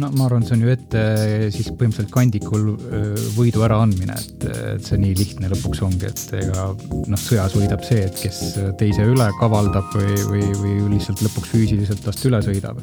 no ma arvan, see on ju ette siis põhimõtteliselt kandikul võidu äraandmine, et, et see nii lihtne lõpuks ongi, et ega noh, sõjas võidab see, et kes teise üle kavaldab või, või, või lihtsalt lõpuks füüsiliselt tast üle sõidab.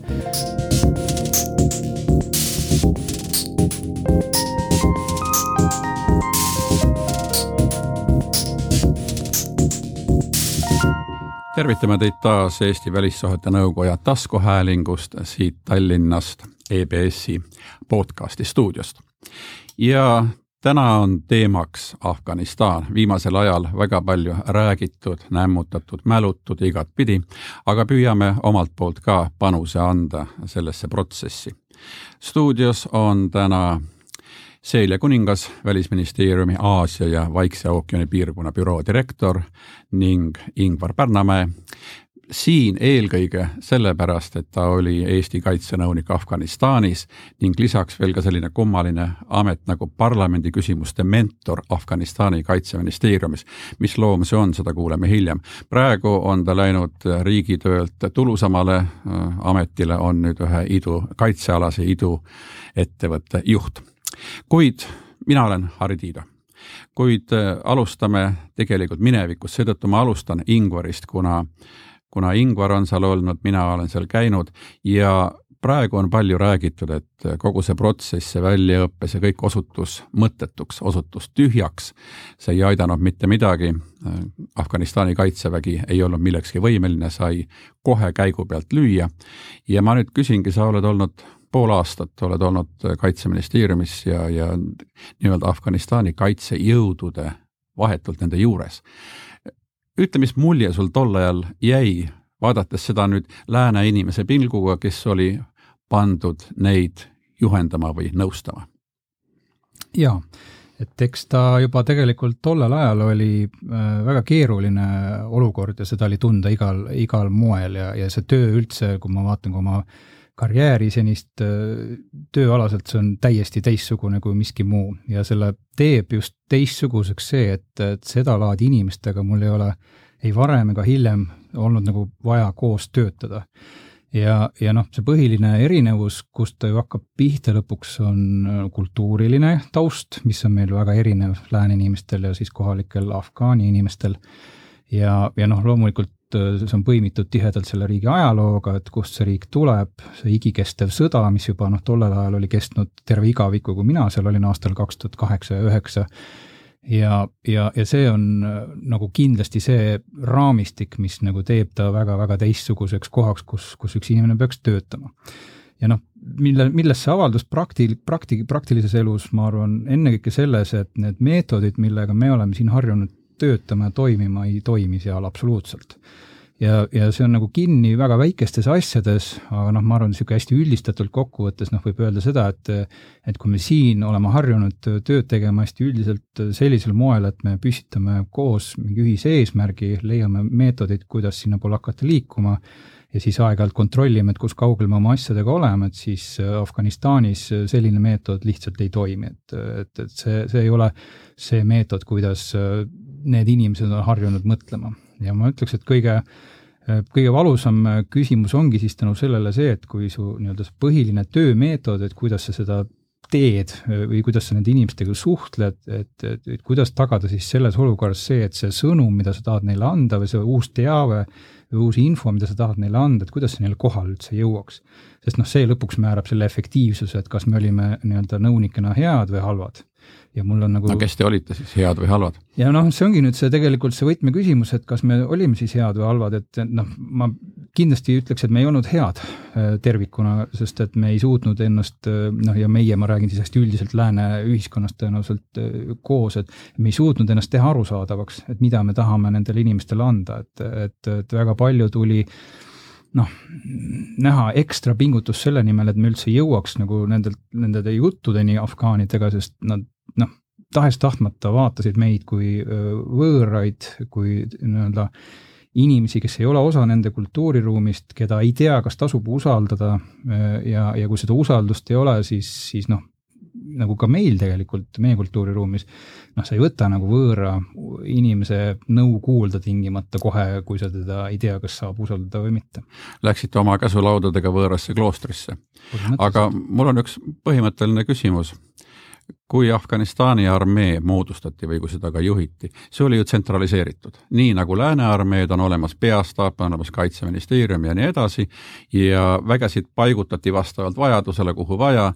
tervitame teid taas Eesti Välissuhete Nõukoja taskuhäälingust siit Tallinnast EBS-i podcasti stuudiost. ja täna on teemaks Afganistan, viimasel ajal väga palju räägitud, nämmutatud, mälutud igatpidi, aga püüame omalt poolt ka panuse anda sellesse protsessi. stuudios on täna Celia Kuningas, Välisministeeriumi Aasia ja Vaikse ookeani piirkonna büroo direktor ning Ingvar Pärnamäe, siin eelkõige sellepärast, et ta oli Eesti kaitsenõunik Afganistanis ning lisaks veel ka selline kummaline amet nagu parlamendi küsimuste mentor Afganistani kaitseministeeriumis. mis loom see on, seda kuuleme hiljem. praegu on ta läinud riigitöölt tulusamale äh, ametile, on nüüd ühe idu, kaitsealase iduettevõtte juht. kuid mina olen Harri Tiido kuid äh, alustame tegelikult minevikust, seetõttu ma alustan Ingvarist, kuna kuna Ingvar on seal olnud, mina olen seal käinud ja praegu on palju räägitud, et kogu see protsess, see väljaõpe, see kõik osutus mõttetuks, osutus tühjaks. see ei aidanud mitte midagi. Afganistani kaitsevägi ei olnud millekski võimeline, sai kohe käigu pealt lüüa. ja ma nüüd küsingi, sa oled olnud pool aastat, oled olnud Kaitseministeeriumis ja, ja nii-öelda Afganistani kaitsejõudude vahetult nende juures ütle, mis mulje sul tol ajal jäi, vaadates seda nüüd lääne inimese pilguga, kes oli pandud neid juhendama või nõustama? jaa, et eks ta juba tegelikult tollel ajal oli äh, väga keeruline olukord ja seda oli tunda igal, igal moel ja, ja see töö üldse, kui ma vaatan ka oma karjääri senist äh, tööalaselt, see on täiesti teistsugune kui miski muu ja selle teeb just teistsuguseks see, et, et sedalaadi inimestega mul ei ole ei varem ega hiljem olnud nagu vaja koos töötada. ja, ja noh, see põhiline erinevus, kust ta ju hakkab pihta lõpuks, on äh, kultuuriline taust, mis on meil väga erinev lääne inimestel ja siis kohalikel afgaani inimestel. ja, ja noh, loomulikult see on põimitud tihedalt selle riigi ajalooga, et kust see riik tuleb, see igikestev sõda, mis juba noh, tollel ajal oli kestnud terve igaviku, kui mina seal olin aastal kaks tuhat kaheksa ja üheksa. ja, ja, ja see on äh, nagu kindlasti see raamistik, mis nagu teeb ta väga-väga teistsuguseks kohaks, kus, kus üks inimene peaks töötama ja noh, mille, milles see avaldus prakti-, prakti-, praktilises elus, ma arvan, ennekõike selles, et need meetodid, millega me oleme siin harjunud töötama ja toimima ei toimi seal absoluutselt. ja, ja see on nagu kinni väga väikestes asjades, aga noh, ma arvan, niisugune hästi üldistatult kokkuvõttes noh, võib öelda seda, et et kui me siin oleme harjunud tööd tegema hästi üldiselt sellisel moel, et me püstitame koos mingi ühise eesmärgi, leiame meetodid, kuidas sinnapoole hakata liikuma, ja siis aeg-ajalt kontrollime, et kus kaugel me oma asjadega oleme, et siis äh, Afganistanis äh, selline meetod lihtsalt ei toimi, et, et, et see, see ei ole see meetod, kuidas äh, need inimesed on harjunud mõtlema. ja ma ütleks, et kõige, kõige valusam küsimus ongi siis tänu sellele see, et kui su nii-öelda see põhiline töömeetod, et kuidas sa seda teed või kuidas sa nende inimestega suhtled, et, et, et kuidas tagada siis selles olukorras see, et see sõnum, mida sa tahad neile anda või see uus teave või uus info, mida sa tahad neile anda, et kuidas see neile kohale üldse jõuaks. sest noh, see lõpuks määrab selle efektiivsuse, et kas me olime nii-öelda nõunikena head või halvad ja mul on nagu no kes te olite siis, head või halvad? ja noh, see ongi nüüd see tegelikult see võtmeküsimus, et kas me olime siis head või halvad, et noh, ma kindlasti ütleks, et me ei olnud head äh, tervikuna, sest et me ei suutnud ennast äh, noh, ja meie, ma räägin siis hästi üldiselt lääne ühiskonnast tõenäoliselt äh, koos, et me ei suutnud ennast teha arusaadavaks, et mida me tahame nendele inimestele anda, et, et, et väga palju tuli noh, näha ekstra pingutust selle nimel, et me üldse jõuaks nagu nendelt, nende juttudeni afgaanidega, sest nad tahes-tahtmata vaatasid meid kui võõraid, kui nii-öelda inimesi, kes ei ole osa nende kultuuriruumist, keda ei tea, kas tasub usaldada ja, ja kui seda usaldust ei ole, siis, siis noh, nagu ka meil tegelikult, meie kultuuriruumis, noh, sa ei võta nagu võõra inimese nõu kuulda tingimata kohe, kui sa teda ei tea, kas saab usaldada või mitte. Läksite oma käsulaudadega võõrasse kloostrisse. aga mul on üks põhimõtteline küsimus kui Afganistani armee moodustati või kui seda ka juhiti, see oli ju tsentraliseeritud. nii nagu Lääne armeed on olemas peastaap, on olemas Kaitseministeerium ja nii edasi, ja vägesid paigutati vastavalt vajadusele, kuhu vaja,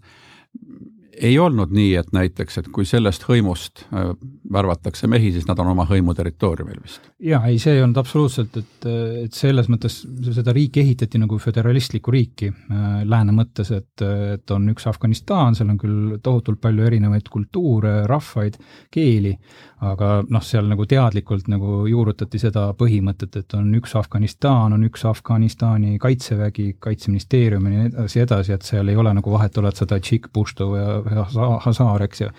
ei olnud nii, et näiteks, et kui sellest hõimust äh, värvatakse mehi, siis nad on oma hõimu territooriumil vist? jaa, ei, see ei olnud absoluutselt, et, et selles mõttes seda riiki ehitati nagu föderalistlikku riiki äh, lääne mõttes, et, et on üks Afganistan, seal on küll tohutult palju erinevaid kultuure, rahvaid, keeli, aga noh, seal nagu teadlikult nagu juurutati seda põhimõtet, et on üks Afganistan, on üks Afganistani kaitsevägi, kaitseministeerium ja nii edasi, edasi, et seal ei ole nagu vahet, oled sa tadžik, puštu ja hasaar, eks ju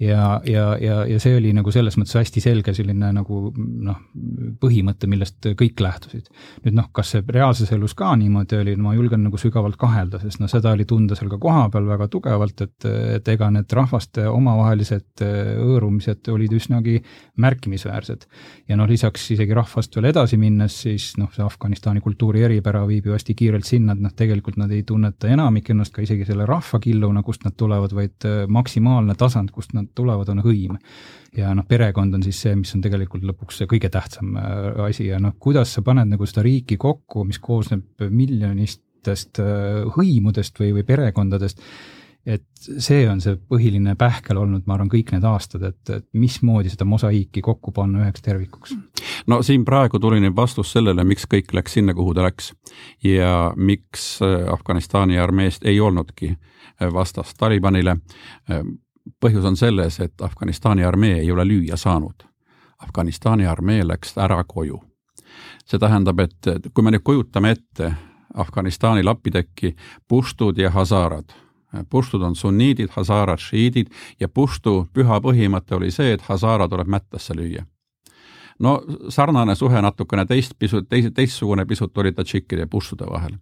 ja, ja, ja, ja see oli nagu selles mõttes hästi selge selline nagu noh, põhimõte, millest kõik lähtusid. nüüd noh, kas see reaalses elus ka niimoodi oli, ma julgen nagu sügavalt kahelda, sest noh, seda oli tunda seal ka kohapeal väga tugevalt, et, et ega need rahvaste omavahelised hõõrumised olid üsnagi märkimisväärsed. ja noh, lisaks isegi rahvast veel edasi minnes, siis noh, see Afganistani kultuuri eripära viib ju hästi kiirelt sinna, et noh, tegelikult nad ei tunneta enamik ennast ka isegi selle rahvakilluna, kust nad tulevad, vaid maksimaalne tasand, kust nad tulevad, on hõim. ja noh, perekond on siis see, mis on tegelikult lõpuks see kõige tähtsam äh, asi ja noh, kuidas sa paned nagu seda riiki kokku, mis koosneb miljonistest äh, hõimudest või, või perekondadest, et see on see põhiline pähkel olnud, ma arvan, kõik need aastad, et, et mismoodi seda mosaiiki kokku panna üheks tervikuks. no siin praegu tuli nüüd vastus sellele, miks kõik läks sinna, kuhu ta läks ja miks äh, Afganistani armeest ei olnudki vastast Talibanile põhjus on selles, et Afganistani armee ei ole lüüa saanud. Afganistani armee läks ära koju. see tähendab, et kui me nüüd kujutame ette Afganistani lapitekki puštud ja hasarad, puštud on sunniidid, hasarad šiidid ja puštu püha põhimõte oli see, et hasara tuleb mättasse lüüa no sarnane suhe natukene teist pisut, teis-, teistsugune pisut oli tadžikkide ja puštude vahel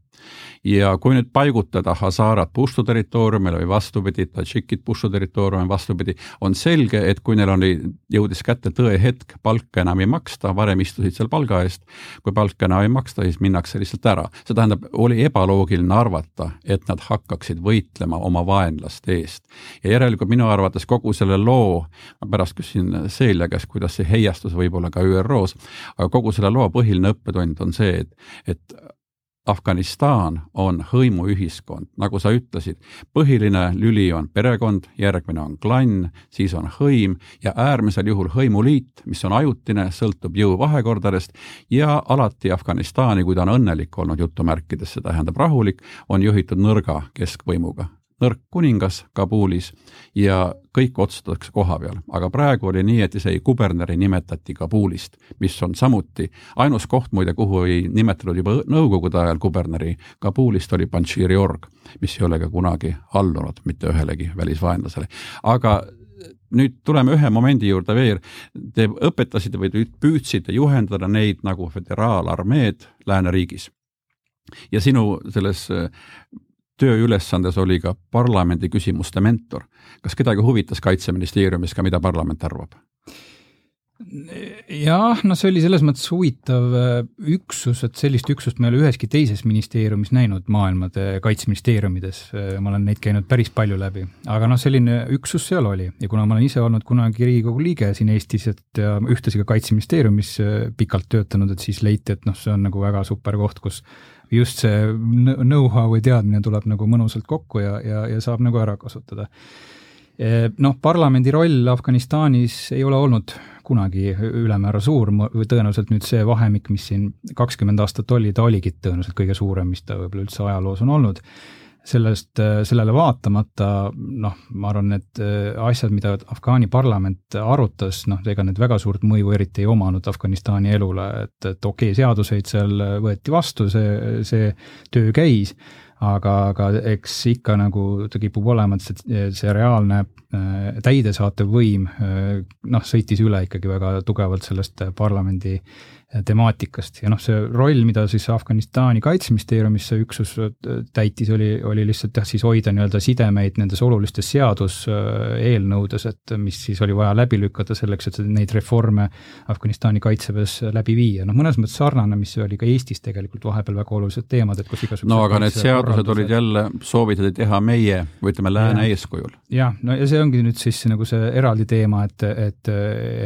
ja kui nüüd paigutada Hazarat Pushtu territooriumile või vastupidi, Tadžikid Pushtu territooriumile vastupidi, on selge, et kui neil oli, jõudis kätte tõehetk, palka enam ei maksta, varem istusid seal palga eest, kui palka enam ei maksta, siis minnakse lihtsalt ära. see tähendab, oli ebaloogiline arvata, et nad hakkaksid võitlema oma vaenlaste eest. ja järelikult minu arvates kogu selle loo, ma pärast küsin Celia käest, kuidas see heiastus võib-olla ka ÜRO-s, aga kogu selle loo põhiline õppetund on see, et, et Afganistan on hõimuühiskond, nagu sa ütlesid, põhiline lüli on perekond, järgmine on klann, siis on hõim ja äärmisel juhul hõimuliit, mis on ajutine, sõltub jõuvahekordadest ja alati Afganistani, kui ta on õnnelik olnud jutumärkides, see tähendab rahulik, on juhitud nõrga keskvõimuga nõrk kuningas Kabulis ja kõik otsustatakse koha peal. aga praegu oli nii, et isegi kuberneri nimetati Kabulist, mis on samuti ainus koht muide, kuhu ei nimetatud juba nõukogude ajal kuberneri Kabulist, oli Panširi org, mis ei ole ka kunagi allunud mitte ühelegi välisvaenlasele. aga nüüd tuleme ühe momendi juurde veel, te õpetasite või te püüdsite juhendada neid nagu föderaalarmeed lääneriigis ja sinu selles tööülesandes oli ka parlamendi küsimuste mentor. kas kedagi huvitas Kaitseministeeriumis ka, mida parlament arvab? jah, no see oli selles mõttes huvitav äh, üksus, et sellist üksust ma ei ole üheski teises ministeeriumis näinud maailmade kaitseministeeriumides, äh, ma olen neid käinud päris palju läbi, aga noh, selline üksus seal oli ja kuna ma olen ise olnud kunagi Riigikogu liige siin Eestis, et ja ühtlasi ka Kaitseministeeriumis äh, pikalt töötanud, et siis leiti, et noh, see on nagu väga super koht, kus just see know-how või teadmine tuleb nagu mõnusalt kokku ja, ja, ja saab nagu ära kasutada. E, noh, parlamendi roll Afganistanis ei ole olnud kunagi ülemäära suur, tõenäoliselt nüüd see vahemik, mis siin kakskümmend aastat oli, ta oligi tõenäoliselt kõige suurem, mis ta võib-olla üldse ajaloos on olnud sellest, äh, sellele vaatamata noh, ma arvan, need äh, asjad, mida Afgaani parlament arutas, noh, ega need väga suurt mõju eriti ei omanud Afganistani elule, et, et okei okay,, seaduseid seal võeti vastu, see, see töö käis, aga, aga eks ikka nagu ta kipub olema, et see, see reaalne äh, täidesaatev võim noh, sõitis üle ikkagi väga tugevalt sellest parlamendi temaatikast. Ja noh, see roll, mida siis Afganistani kaitseministeeriumis see üksus täitis, oli, oli lihtsalt jah, siis hoida nii-öelda sidemeid nendes olulistes seaduseelnõudes, et mis siis oli vaja läbi lükata selleks, et neid reforme Afganistani kaitseväes läbi viia, noh mõnes mõttes sarnane, mis oli ka Eestis tegelikult vahepeal väga olulised teemad, et kus igasugused no aga need seadused olid jälle soovitati teha meie või ütleme, lääne eeskujul. jah, no ja see ongi nüüd siis nagu see eraldi teema, et, et,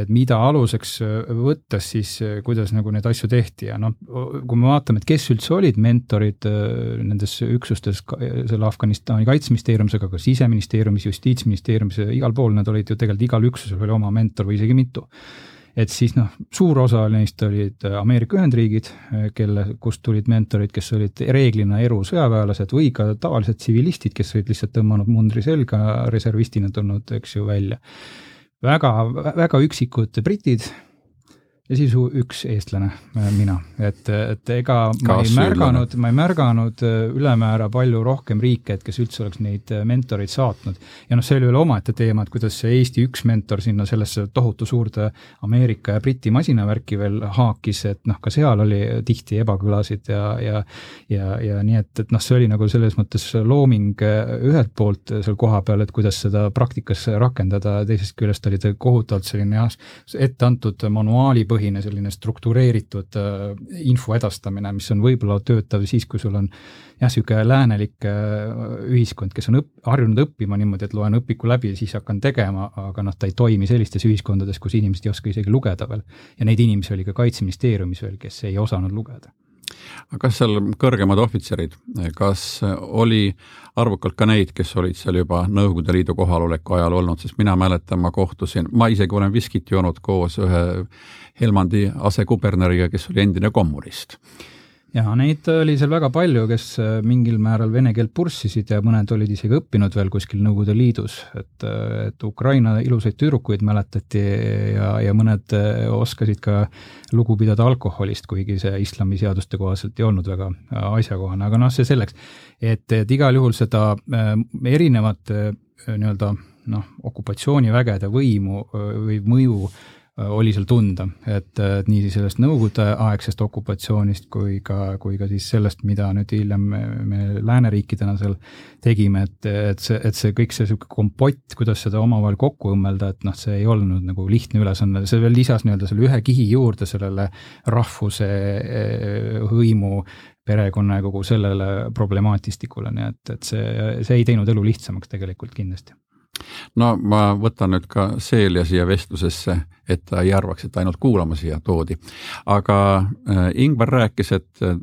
et mida aluseks võttes siis, kuidas kuidas nagu neid asju tehti ja noh, kui me vaatame, et kes üldse olid mentorid äh, nendes üksustes, selle Afganistani kaitseministeeriumis, aga ka siseministeeriumis, justiitsministeeriumis, igal pool nad olid ju tegelikult igal üksusel oli oma mentor või isegi mitu et siis noh, suur osa neist olid Ameerika Ühendriigid, kelle, kust tulid mentorid, kes olid reeglina erusõjaväelased või ka tavalised tsivilistid, kes olid lihtsalt tõmmanud mundri selga, reservistina tulnud, eks ju, välja. väga, väga üksikud britid ja siis üks eestlane, äh, mina, et, et ega ma ei märganud, ma ei märganud äh, ülemäära palju rohkem riike, et kes üldse oleks neid äh, mentoreid saatnud. ja noh, see oli veel omaette teema, et kuidas see Eesti üks mentor sinna sellesse tohutu suurde Ameerika ja Briti masinavärki veel haakis, et noh, ka seal oli tihti ebakõlasid ja, ja ja, ja nii et, et noh, see oli nagu selles mõttes looming ühelt poolt seal kohapeal, et kuidas seda praktikas rakendada, teisest küljest oli ta kohutavalt selline jah, ette antud manuaali põhine põhine selline struktureeritud äh, info edastamine, mis on võib-olla töötav siis, kui sul on jah, niisugune läänelik äh, ühiskond, kes on õpp-, harjunud õppima niimoodi, et loen õpiku läbi ja siis hakkan tegema, aga noh, ta ei toimi sellistes ühiskondades, kus inimesed ei oska isegi lugeda veel. ja neid inimesi oli ka Kaitseministeeriumis veel, kes ei osanud lugeda aga kas seal kõrgemad ohvitserid, kas oli arvukalt ka neid, kes olid seal juba Nõukogude Liidu kohaloleku ajal olnud, sest mina mäletan, ma kohtusin, ma isegi olen viskit joonud koos ühe Helmandi asekuberneriga, kes oli endine kommunist ja neid oli seal väga palju, kes äh, mingil määral vene keelt purssisid ja mõned olid isegi õppinud veel kuskil Nõukogude Liidus, et, äh, et Ukraina ilusaid tüdrukuid mäletati ja, ja mõned äh, oskasid ka lugu pidada alkoholist, kuigi see islamiseaduste kohaselt ei olnud väga asjakohane, aga noh, see selleks. et, et igal juhul seda erinevat nii-öelda noh, okupatsioonivägede võimu või mõju oli seal tunda, et nii sellest nõukogudeaegsest okupatsioonist kui ka, kui ka siis sellest, mida nüüd hiljem me, me lääneriikidena seal tegime, et, et see, et see kõik see niisugune kompott, kuidas seda omavahel kokku õmmelda, et noh, see ei olnud nagu lihtne ülesanne, see veel lisas nii-öelda selle ühe kihi juurde sellele rahvuse äh, hõimu perekonna ja kogu sellele problemaatistikule, nii et, et see, see ei teinud elu lihtsamaks tegelikult kindlasti no ma võtan nüüd ka Celia siia vestlusesse, et ta ei arvaks, et ainult kuulama siia toodi. aga äh, Ingvar rääkis, et äh,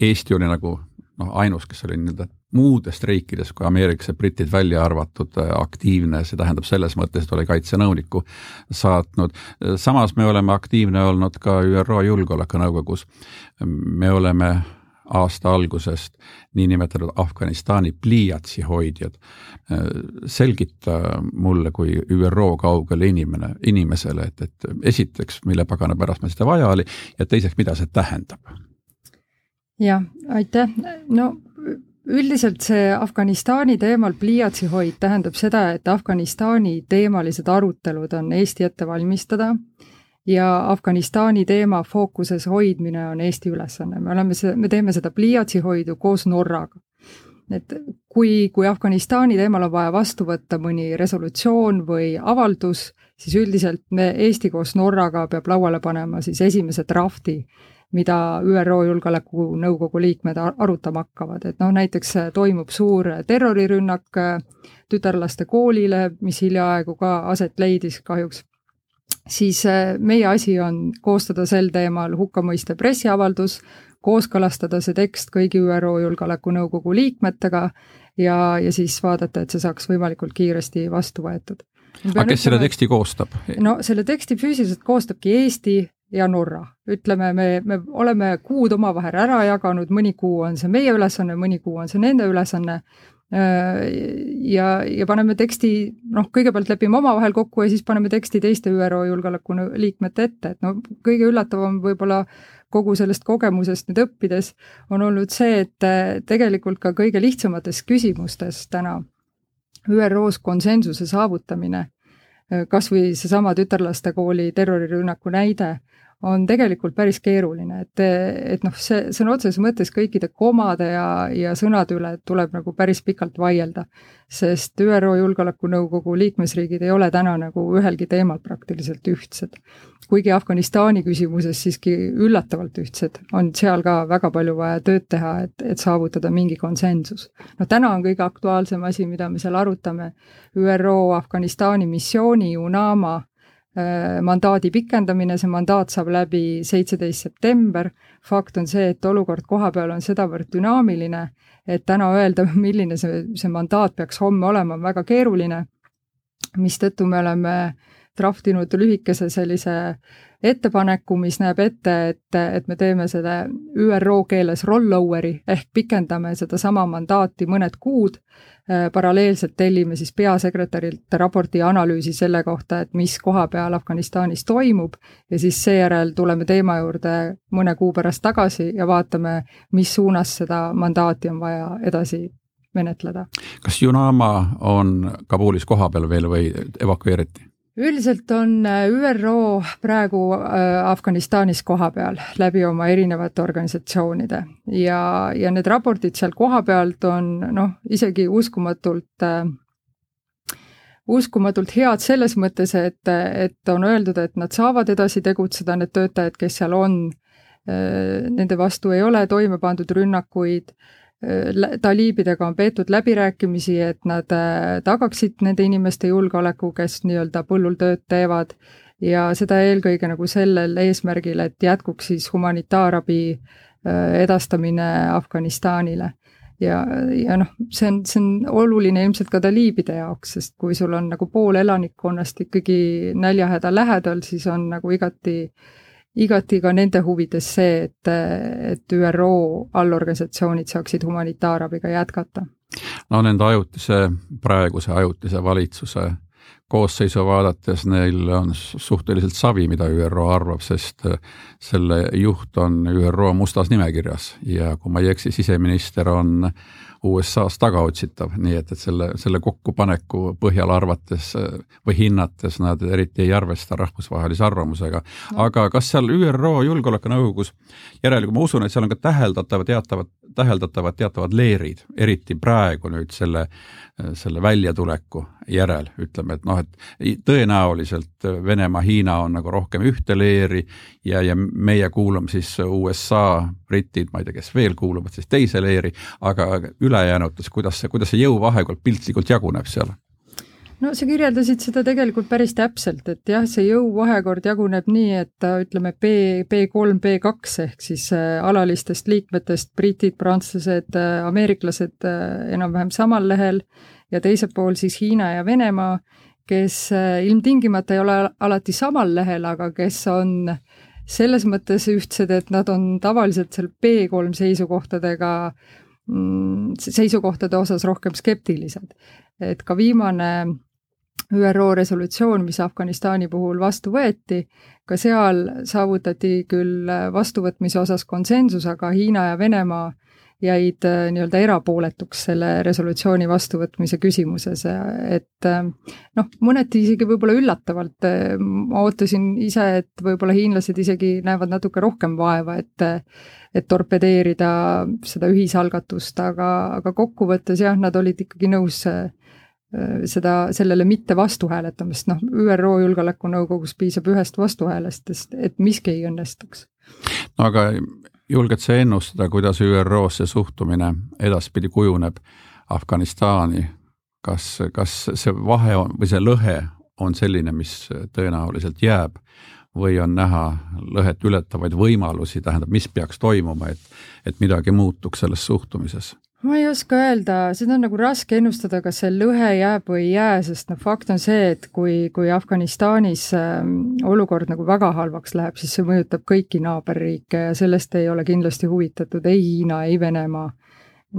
Eesti oli nagu noh, ainus, kes oli nii-öelda muudest riikidest kui Ameerikas ja britid välja arvatud äh, aktiivne, see tähendab selles mõttes, et oli kaitsenõunikku saatnud. samas me oleme aktiivne olnud ka ÜRO Julgeolekunõukogus. me oleme aasta algusest niinimetatud Afganistani pliiatsi hoidjad. selgita mulle kui ÜRO kaugele inimene, inimesele, et, et esiteks, mille pagana pärast meil seda vaja oli ja teiseks, mida see tähendab? jah, aitäh, no üldiselt see Afganistani teemal pliiatsi hoid tähendab seda, et Afganistani teemalised arutelud on Eesti ette valmistada ja Afganistani teema fookuses hoidmine on Eesti ülesanne, me oleme me teeme seda pliiatsihoidu koos Norraga. et kui, kui Afganistani teemal on vaja vastu võtta mõni resolutsioon või avaldus, siis üldiselt me Eesti koos Norraga peab lauale panema siis esimese drafti, mida ÜRO Julgeolekunõukogu liikmed arutama hakkavad, et noh, näiteks toimub suur terrorirünnak tütarlaste koolile, mis hiljaaegu ka aset leidis kahjuks siis äh, meie asi on koostada sel teemal hukkamõiste pressiavaldus, kooskõlastada see tekst kõigi ÜRO Julgeolekunõukogu liikmetega ja, ja siis vaadata, et see saaks võimalikult kiiresti vastu võetud. aga kes selle teksti koostab? no selle teksti füüsiliselt koostabki Eesti ja Norra. ütleme, me, me oleme kuud omavahel ära jaganud, mõni kuu on see meie ülesanne, mõni kuu on see nende ülesanne ja, ja paneme teksti noh, kõigepealt lepime omavahel kokku ja siis paneme teksti teiste ÜRO Julgeoleku liikmete ette, et no kõige üllatavam võib-olla kogu sellest kogemusest nüüd õppides on olnud see, et tegelikult ka kõige lihtsamates küsimustes täna ÜRO-s konsensuse saavutamine, kas või seesama tütarlastekooli terrorirünnaku näide, on tegelikult päris keeruline, et, et noh, see sõna otseses mõttes kõikide komade ja, ja sõnade üle tuleb nagu päris pikalt vaielda. sest ÜRO Julgeolekunõukogu liikmesriigid ei ole täna nagu ühelgi teemal praktiliselt ühtsed. kuigi Afganistani küsimuses siiski üllatavalt ühtsed, on seal ka väga palju vaja tööd teha, et, et saavutada mingi konsensus. no täna on kõige aktuaalsem asi, mida me seal arutame, ÜRO Afganistani missiooni UNAMA mandaadi pikendamine, see mandaat saab läbi seitseteist september. fakt on see, et olukord kohapeal on sedavõrd dünaamiline, et täna öelda, milline see, see mandaat peaks homme olema, on väga keeruline. mistõttu me oleme draftinud lühikese sellise ettepaneku, mis näeb ette, et, et me teeme selle ÜRO keeles rollover'i ehk pikendame sedasama mandaati mõned kuud, äh, paralleelselt tellime siis peasekretärilt raporti ja analüüsi selle kohta, et mis koha peal Afganistanis toimub ja siis seejärel tuleme teema juurde mõne kuu pärast tagasi ja vaatame, mis suunas seda mandaati on vaja edasi menetleda. kas Junama on Kabulis kohapeal veel või evakueeriti? Üldiselt on äh, ÜRO praegu äh, Afganistanis kohapeal läbi oma erinevate organisatsioonide ja, ja need raportid seal kohapealt on noh, isegi uskumatult äh, uskumatult head selles mõttes, et, et on öeldud, et nad saavad edasi tegutseda, need töötajad, kes seal on, nende vastu ei ole toime pandud rünnakuid taliibidega on peetud läbirääkimisi, et nad äh, tagaksid nende inimeste julgeoleku, kes nii-öelda põllul tööd teevad ja seda eelkõige nagu sellel eesmärgil, et jätkuks siis humanitaarabi äh, edastamine Afganistanile. ja, ja noh, see on, see on oluline ilmselt ka taliibide jaoks, sest kui sul on nagu pool elanikkonnast ikkagi näljahäda lähedal, siis on nagu igati äh, igati ka nende huvides see, et, et ÜRO allorganisatsioonid saaksid humanitaarabiga jätkata. no nende ajutise, praeguse ajutise valitsuse koosseisu vaadates neil on suhteliselt savi, mida ÜRO arvab, sest selle juht on ÜRO mustas nimekirjas ja kui ma ei eksi, siseminister on USA-s tagaotsitav, nii et, et selle, selle kokkupaneku põhjal arvates või hinnates nad eriti ei arvesta rahvusvahelise arvamusega. No.. aga kas seal ÜRO Julgeolekunõukogus, järelikult ma usun, et seal on ka täheldatavad, teatavad, täheldatavad teatavad leerid, eriti praegu nüüd selle selle väljatuleku järel, ütleme, et noh, et tõenäoliselt Venemaa, Hiina on nagu rohkem ühte leeri ja, ja meie kuulume siis USA, britid, ma ei tea, kes veel kuuluvad siis teise leeri, aga ülejäänutes, kuidas see, kuidas see jõuvahekord piltlikult jaguneb seal? no sa kirjeldasid seda tegelikult päris täpselt, et jah, see jõuvahekord jaguneb nii, et ütleme B, B3, B2 ehk siis äh, alalistest liikmetest britid, prantslased, äh, ameeriklased äh, enam-vähem samal lehel ja teisel pool siis Hiina ja Venemaa, kes ilmtingimata ei ole alati samal lehel, aga kes on selles mõttes ühtsed, et nad on tavaliselt seal B3 seisukohtadega mm, seisukohtade osas rohkem skeptilised. et ka viimane ÜRO resolutsioon, mis Afganistani puhul vastu võeti, ka seal saavutati küll vastuvõtmise osas konsensus, aga Hiina ja Venemaa jäid äh, nii-öelda erapooletuks selle resolutsiooni vastuvõtmise küsimuses, et äh, noh, mõneti isegi võib-olla üllatavalt, äh, ma ootasin ise, et võib-olla hiinlased isegi näevad natuke rohkem vaeva, et et torpedeerida seda ühisalgatust, aga, aga kokkuvõttes jah, nad olid ikkagi nõus Äh, seda, sellele mitte vastuhääletamist, noh, ÜRO Julgeolekunõukogus piisab ühest vastuhäälest, et miski ei õnnestuks. no aga julged sa ennustada, kuidas ÜRO-s see suhtumine edaspidi kujuneb Afganistani, kas, kas see vahe on või see lõhe on selline, mis tõenäoliselt jääb või on näha lõhet ületavaid võimalusi, tähendab, mis peaks toimuma, et, et midagi muutuks selles suhtumises? Ma ei oska öelda, seda on nagu raske ennustada, kas see lõhe jääb või ei jää, sest noh, fakt on see, et kui, kui Afganistanis äh, olukord nagu väga halvaks läheb, siis see mõjutab kõiki naaberriike ja sellest ei ole kindlasti huvitatud ei Hiina, ei Venemaa.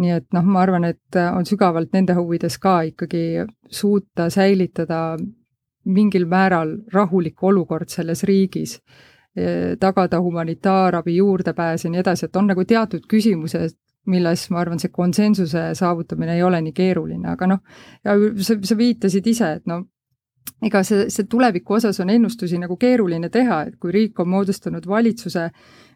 Nii et noh, ma arvan, et on sügavalt nende huvides ka ikkagi suuta säilitada mingil määral rahulik olukord selles riigis, eh, tagada humanitaarabi juurdepääs ja nii edasi, et on nagu teatud küsimused, milles ma arvan, see konsensuse saavutamine ei ole nii keeruline, aga noh, ja sa, sa viitasid ise, et no ega see, see tuleviku osas on ennustusi nagu keeruline teha, et kui riik on moodustanud valitsuse,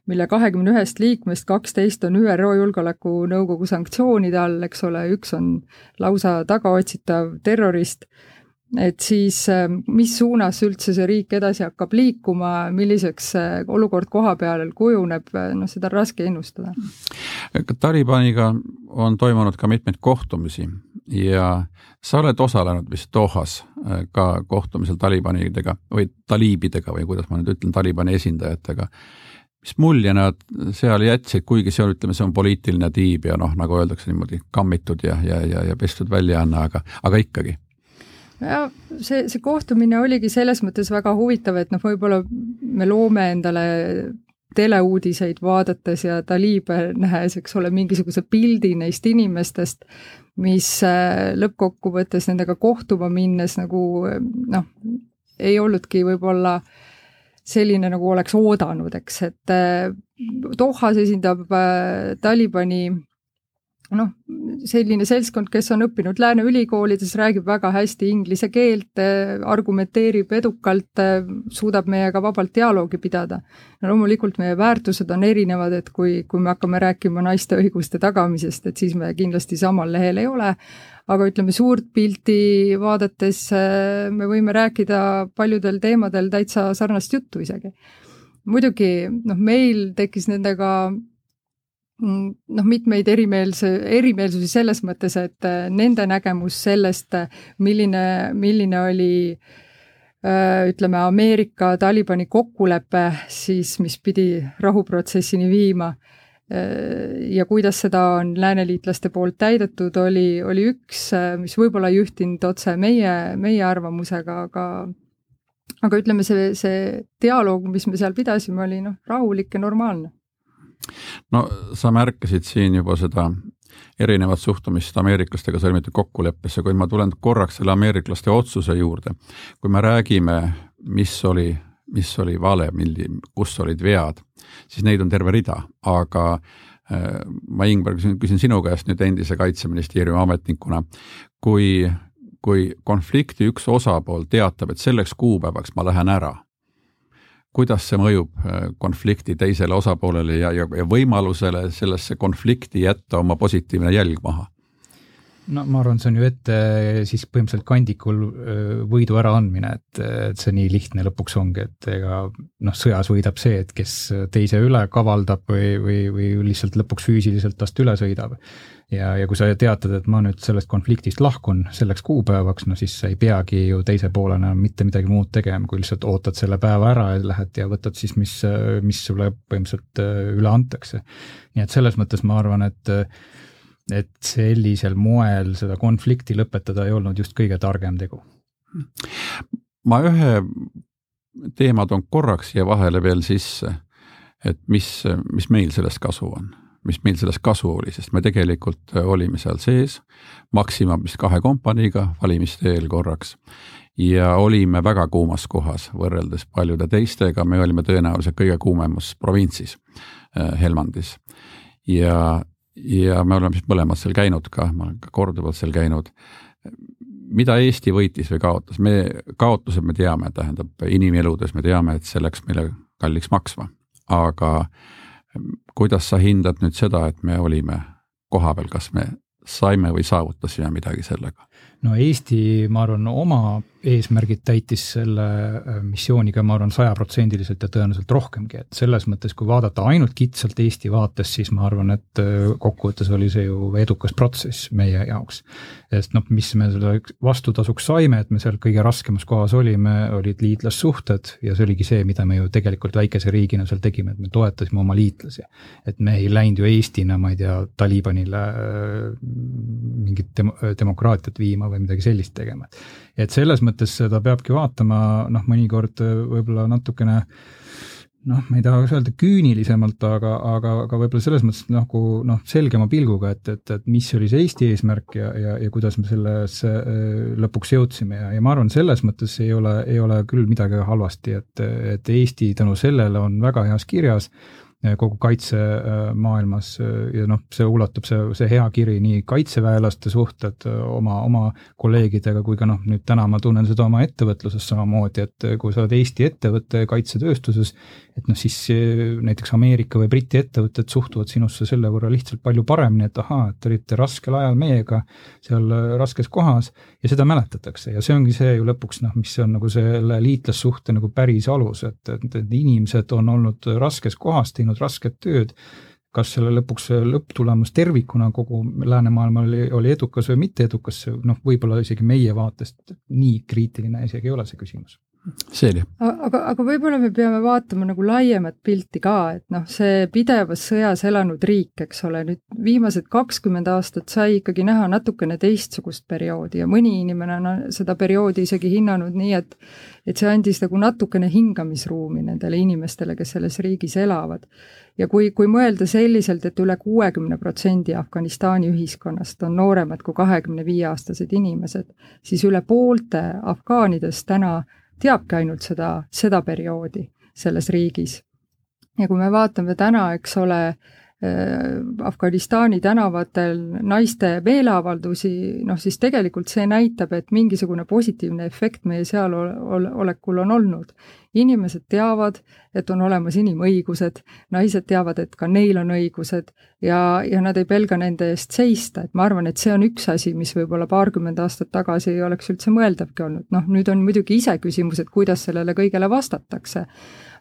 mille kahekümne ühest liikmest kaksteist on ÜRO Julgeolekunõukogu sanktsioonide all, eks ole, üks on lausa tagaotsitav terrorist, et siis mis suunas üldse see riik edasi hakkab liikuma, milliseks olukord koha peal kujuneb, noh, seda on raske ennustada. Talibaniga on toimunud ka mitmeid kohtumisi ja sa oled osalenud vist Dohas ka kohtumisel Talibanidega või taliibidega või kuidas ma nüüd ütlen, Talibani esindajatega mis mulje nad seal jätsid, kuigi see on, ütleme, see on poliitiline tiib ja noh, nagu öeldakse niimoodi, kammitud ja, ja, ja, ja pestud väljaanne, aga, aga ikkagi ja see, see kohtumine oligi selles mõttes väga huvitav, et noh, võib-olla me loome endale teleuudiseid vaadates ja taliibe nähes, eks ole, mingisuguse pildi neist inimestest, mis äh, lõppkokkuvõttes nendega kohtuma minnes nagu noh, ei olnudki võib-olla äh, selline, nagu oleks oodanud, eks, et äh, Dohas esindab äh, Talibani noh, selline seltskond, kes on õppinud lääne ülikoolides, räägib väga hästi inglise keelt, äh, argumenteerib edukalt, suudab meiega vabalt dialoogi pidada. no loomulikult meie väärtused on erinevad, et kui, kui me hakkame rääkima naiste õiguste tagamisest, et siis me kindlasti samal lehel ei ole, aga ütleme, suurt pilti vaadates äh, me võime rääkida paljudel teemadel täitsa sarnast juttu isegi. muidugi noh, meil tekkis nendega noh, mitmeid erimeelse, erimeelsusi selles mõttes, et äh, nende nägemus sellest, milline, milline oli äh, ütleme, Ameerika Talibani kokkulepe siis, mis pidi rahuprotsessini viima ja kuidas seda on lääneliitlaste poolt täidetud, oli, oli üks, mis võib-olla ei ühtinud otse meie, meie arvamusega, aga aga ütleme, see, see dialoog, mis me seal pidasime, oli noh, rahulik ja normaalne. No sa märkasid siin juba seda erinevat suhtumist ameeriklastega sõlmitud kokkuleppesse, kuid ma tulen korraks selle ameeriklaste otsuse juurde. kui me räägime, mis oli mis oli vale, milli, kus olid vead, siis neid on terve rida, aga äh, ma, Ingvar, küsin, küsin sinu käest nüüd endise Kaitseministeeriumi ametnikuna, kui, kui konflikti üks osapool teatab, et selleks kuupäevaks ma lähen ära, kuidas see mõjub äh, konflikti teisele osapoolele ja, ja, ja võimalusele sellesse konflikti jätta oma positiivne jälg maha? No ma arvan, see on ju ette siis põhimõtteliselt kandikul võidu äraandmine, et, et see nii lihtne lõpuks ongi, et ega noh, sõjas võidab see, et kes teise üle kavaldab või, või, või lihtsalt lõpuks füüsiliselt tast üle sõidab. ja, ja kui sa teatad, et ma nüüd sellest konfliktist lahkun selleks kuupäevaks, no siis sa ei peagi ju teise poolena mitte midagi muud tegema, kui lihtsalt ootad selle päeva ära ja lähed ja võtad siis, mis, mis sulle põhimõtteliselt üle antakse. nii et selles mõttes ma arvan, et et sellisel moel seda konflikti lõpetada ei olnud just kõige targem tegu. ma ühe teema toon korraks siia vahele veel sisse, et mis, mis meil sellest kasu on, mis meil sellest kasu oli, sest me tegelikult olime seal sees Maxima vist kahe kompaniiga valimiste eel korraks ja olime väga kuumas kohas võrreldes paljude teistega, me olime tõenäoliselt kõige kuumemas provintsis Helmandis ja ja me oleme siis mõlemad seal käinud ka, ma olen ka korduvalt seal käinud. mida Eesti võitis või kaotas, me, kaotused me teame, tähendab inimeludes me teame, et see läks meile kalliks maksma, aga kuidas sa hindad nüüd seda, et me olime kohapeal, kas me saime või saavutasime midagi sellega? no Eesti, ma arvan, oma eesmärgid täitis selle äh, missiooniga, ma arvan, sajaprotsendiliselt ja tõenäoliselt rohkemgi, et selles mõttes, kui vaadata ainult kitsalt Eesti vaates, siis ma arvan, et äh, kokkuvõttes oli see ju edukas protsess meie jaoks. sest noh, mis me selle vastutasuks saime, et me seal kõige raskemas kohas olime, olid liitlassuhted ja see oligi see, mida me ju tegelikult väikese riigina seal tegime, et me toetasime oma liitlasi. et me ei läinud ju Eestina, ma ei tea, Talibanile äh, mingit dem-, demokraatiat viima või midagi sellist tegema. et selles mõttes seda peabki vaatama noh, mõnikord võib-olla natukene noh, ma ei tahaks öelda küünilisemalt, aga, aga, aga võib-olla selles mõttes nagu noh, selgema pilguga, et, et, et mis oli see Eesti eesmärk ja, ja, ja kuidas me sellesse äh, lõpuks jõudsime. Ja, ja ma arvan, selles mõttes ei ole, ei ole küll midagi halvasti, et, et Eesti tänu sellele on väga heas kirjas kogu kaitsemaailmas ja noh, see ulatub, see, see hea kiri nii kaitseväelaste suhted oma, oma kolleegidega kui ka noh, nüüd täna ma tunnen seda oma ettevõtluses samamoodi, et kui sa oled Eesti ettevõte kaitsetööstuses, et noh, siis näiteks Ameerika või Briti ettevõtted suhtuvad sinusse selle võrra lihtsalt palju paremini, et ahaa, et te olite raskel ajal meiega seal raskes kohas ja seda mäletatakse. Ja see ongi see ju lõpuks noh, mis on nagu selle liitlassuhte nagu päris alus, et, et, et inimesed on olnud raskes kohas, teinud rasket tööd. kas selle lõpuks lõpptulemus tervikuna kogu läänemaailmal oli, oli edukas või mitte edukas, noh, võib-olla isegi meie vaatest nii kriitiline isegi ei ole see küsimus selge. aga, aga võib-olla me peame vaatama nagu laiemat pilti ka, et noh, see pidevas sõjas elanud riik, eks ole, nüüd viimased kakskümmend aastat sai ikkagi näha natukene teistsugust perioodi ja mõni inimene on seda perioodi isegi hinnanud nii, et et see andis nagu natukene hingamisruumi nendele inimestele, kes selles riigis elavad. ja kui, kui mõelda selliselt, et üle kuuekümne protsendi Afganistani ühiskonnast on nooremad kui kahekümne viie aastased inimesed, siis üle poolte afgaanidest täna teabki ainult seda, seda perioodi selles riigis. ja kui me vaatame täna, eks ole, Afganistani tänavatel naiste meeleavaldusi, noh siis tegelikult see näitab, et mingisugune positiivne efekt meie sealolekul on olnud. Inimesed teavad, et on olemas inimõigused, naised teavad, et ka neil on õigused ja, ja nad ei pelga nende eest seista, et ma arvan, et see on üks asi, mis võib-olla paarkümmend aastat tagasi ei oleks üldse mõeldavgi olnud, noh nüüd on muidugi iseküsimus, et kuidas sellele kõigele vastatakse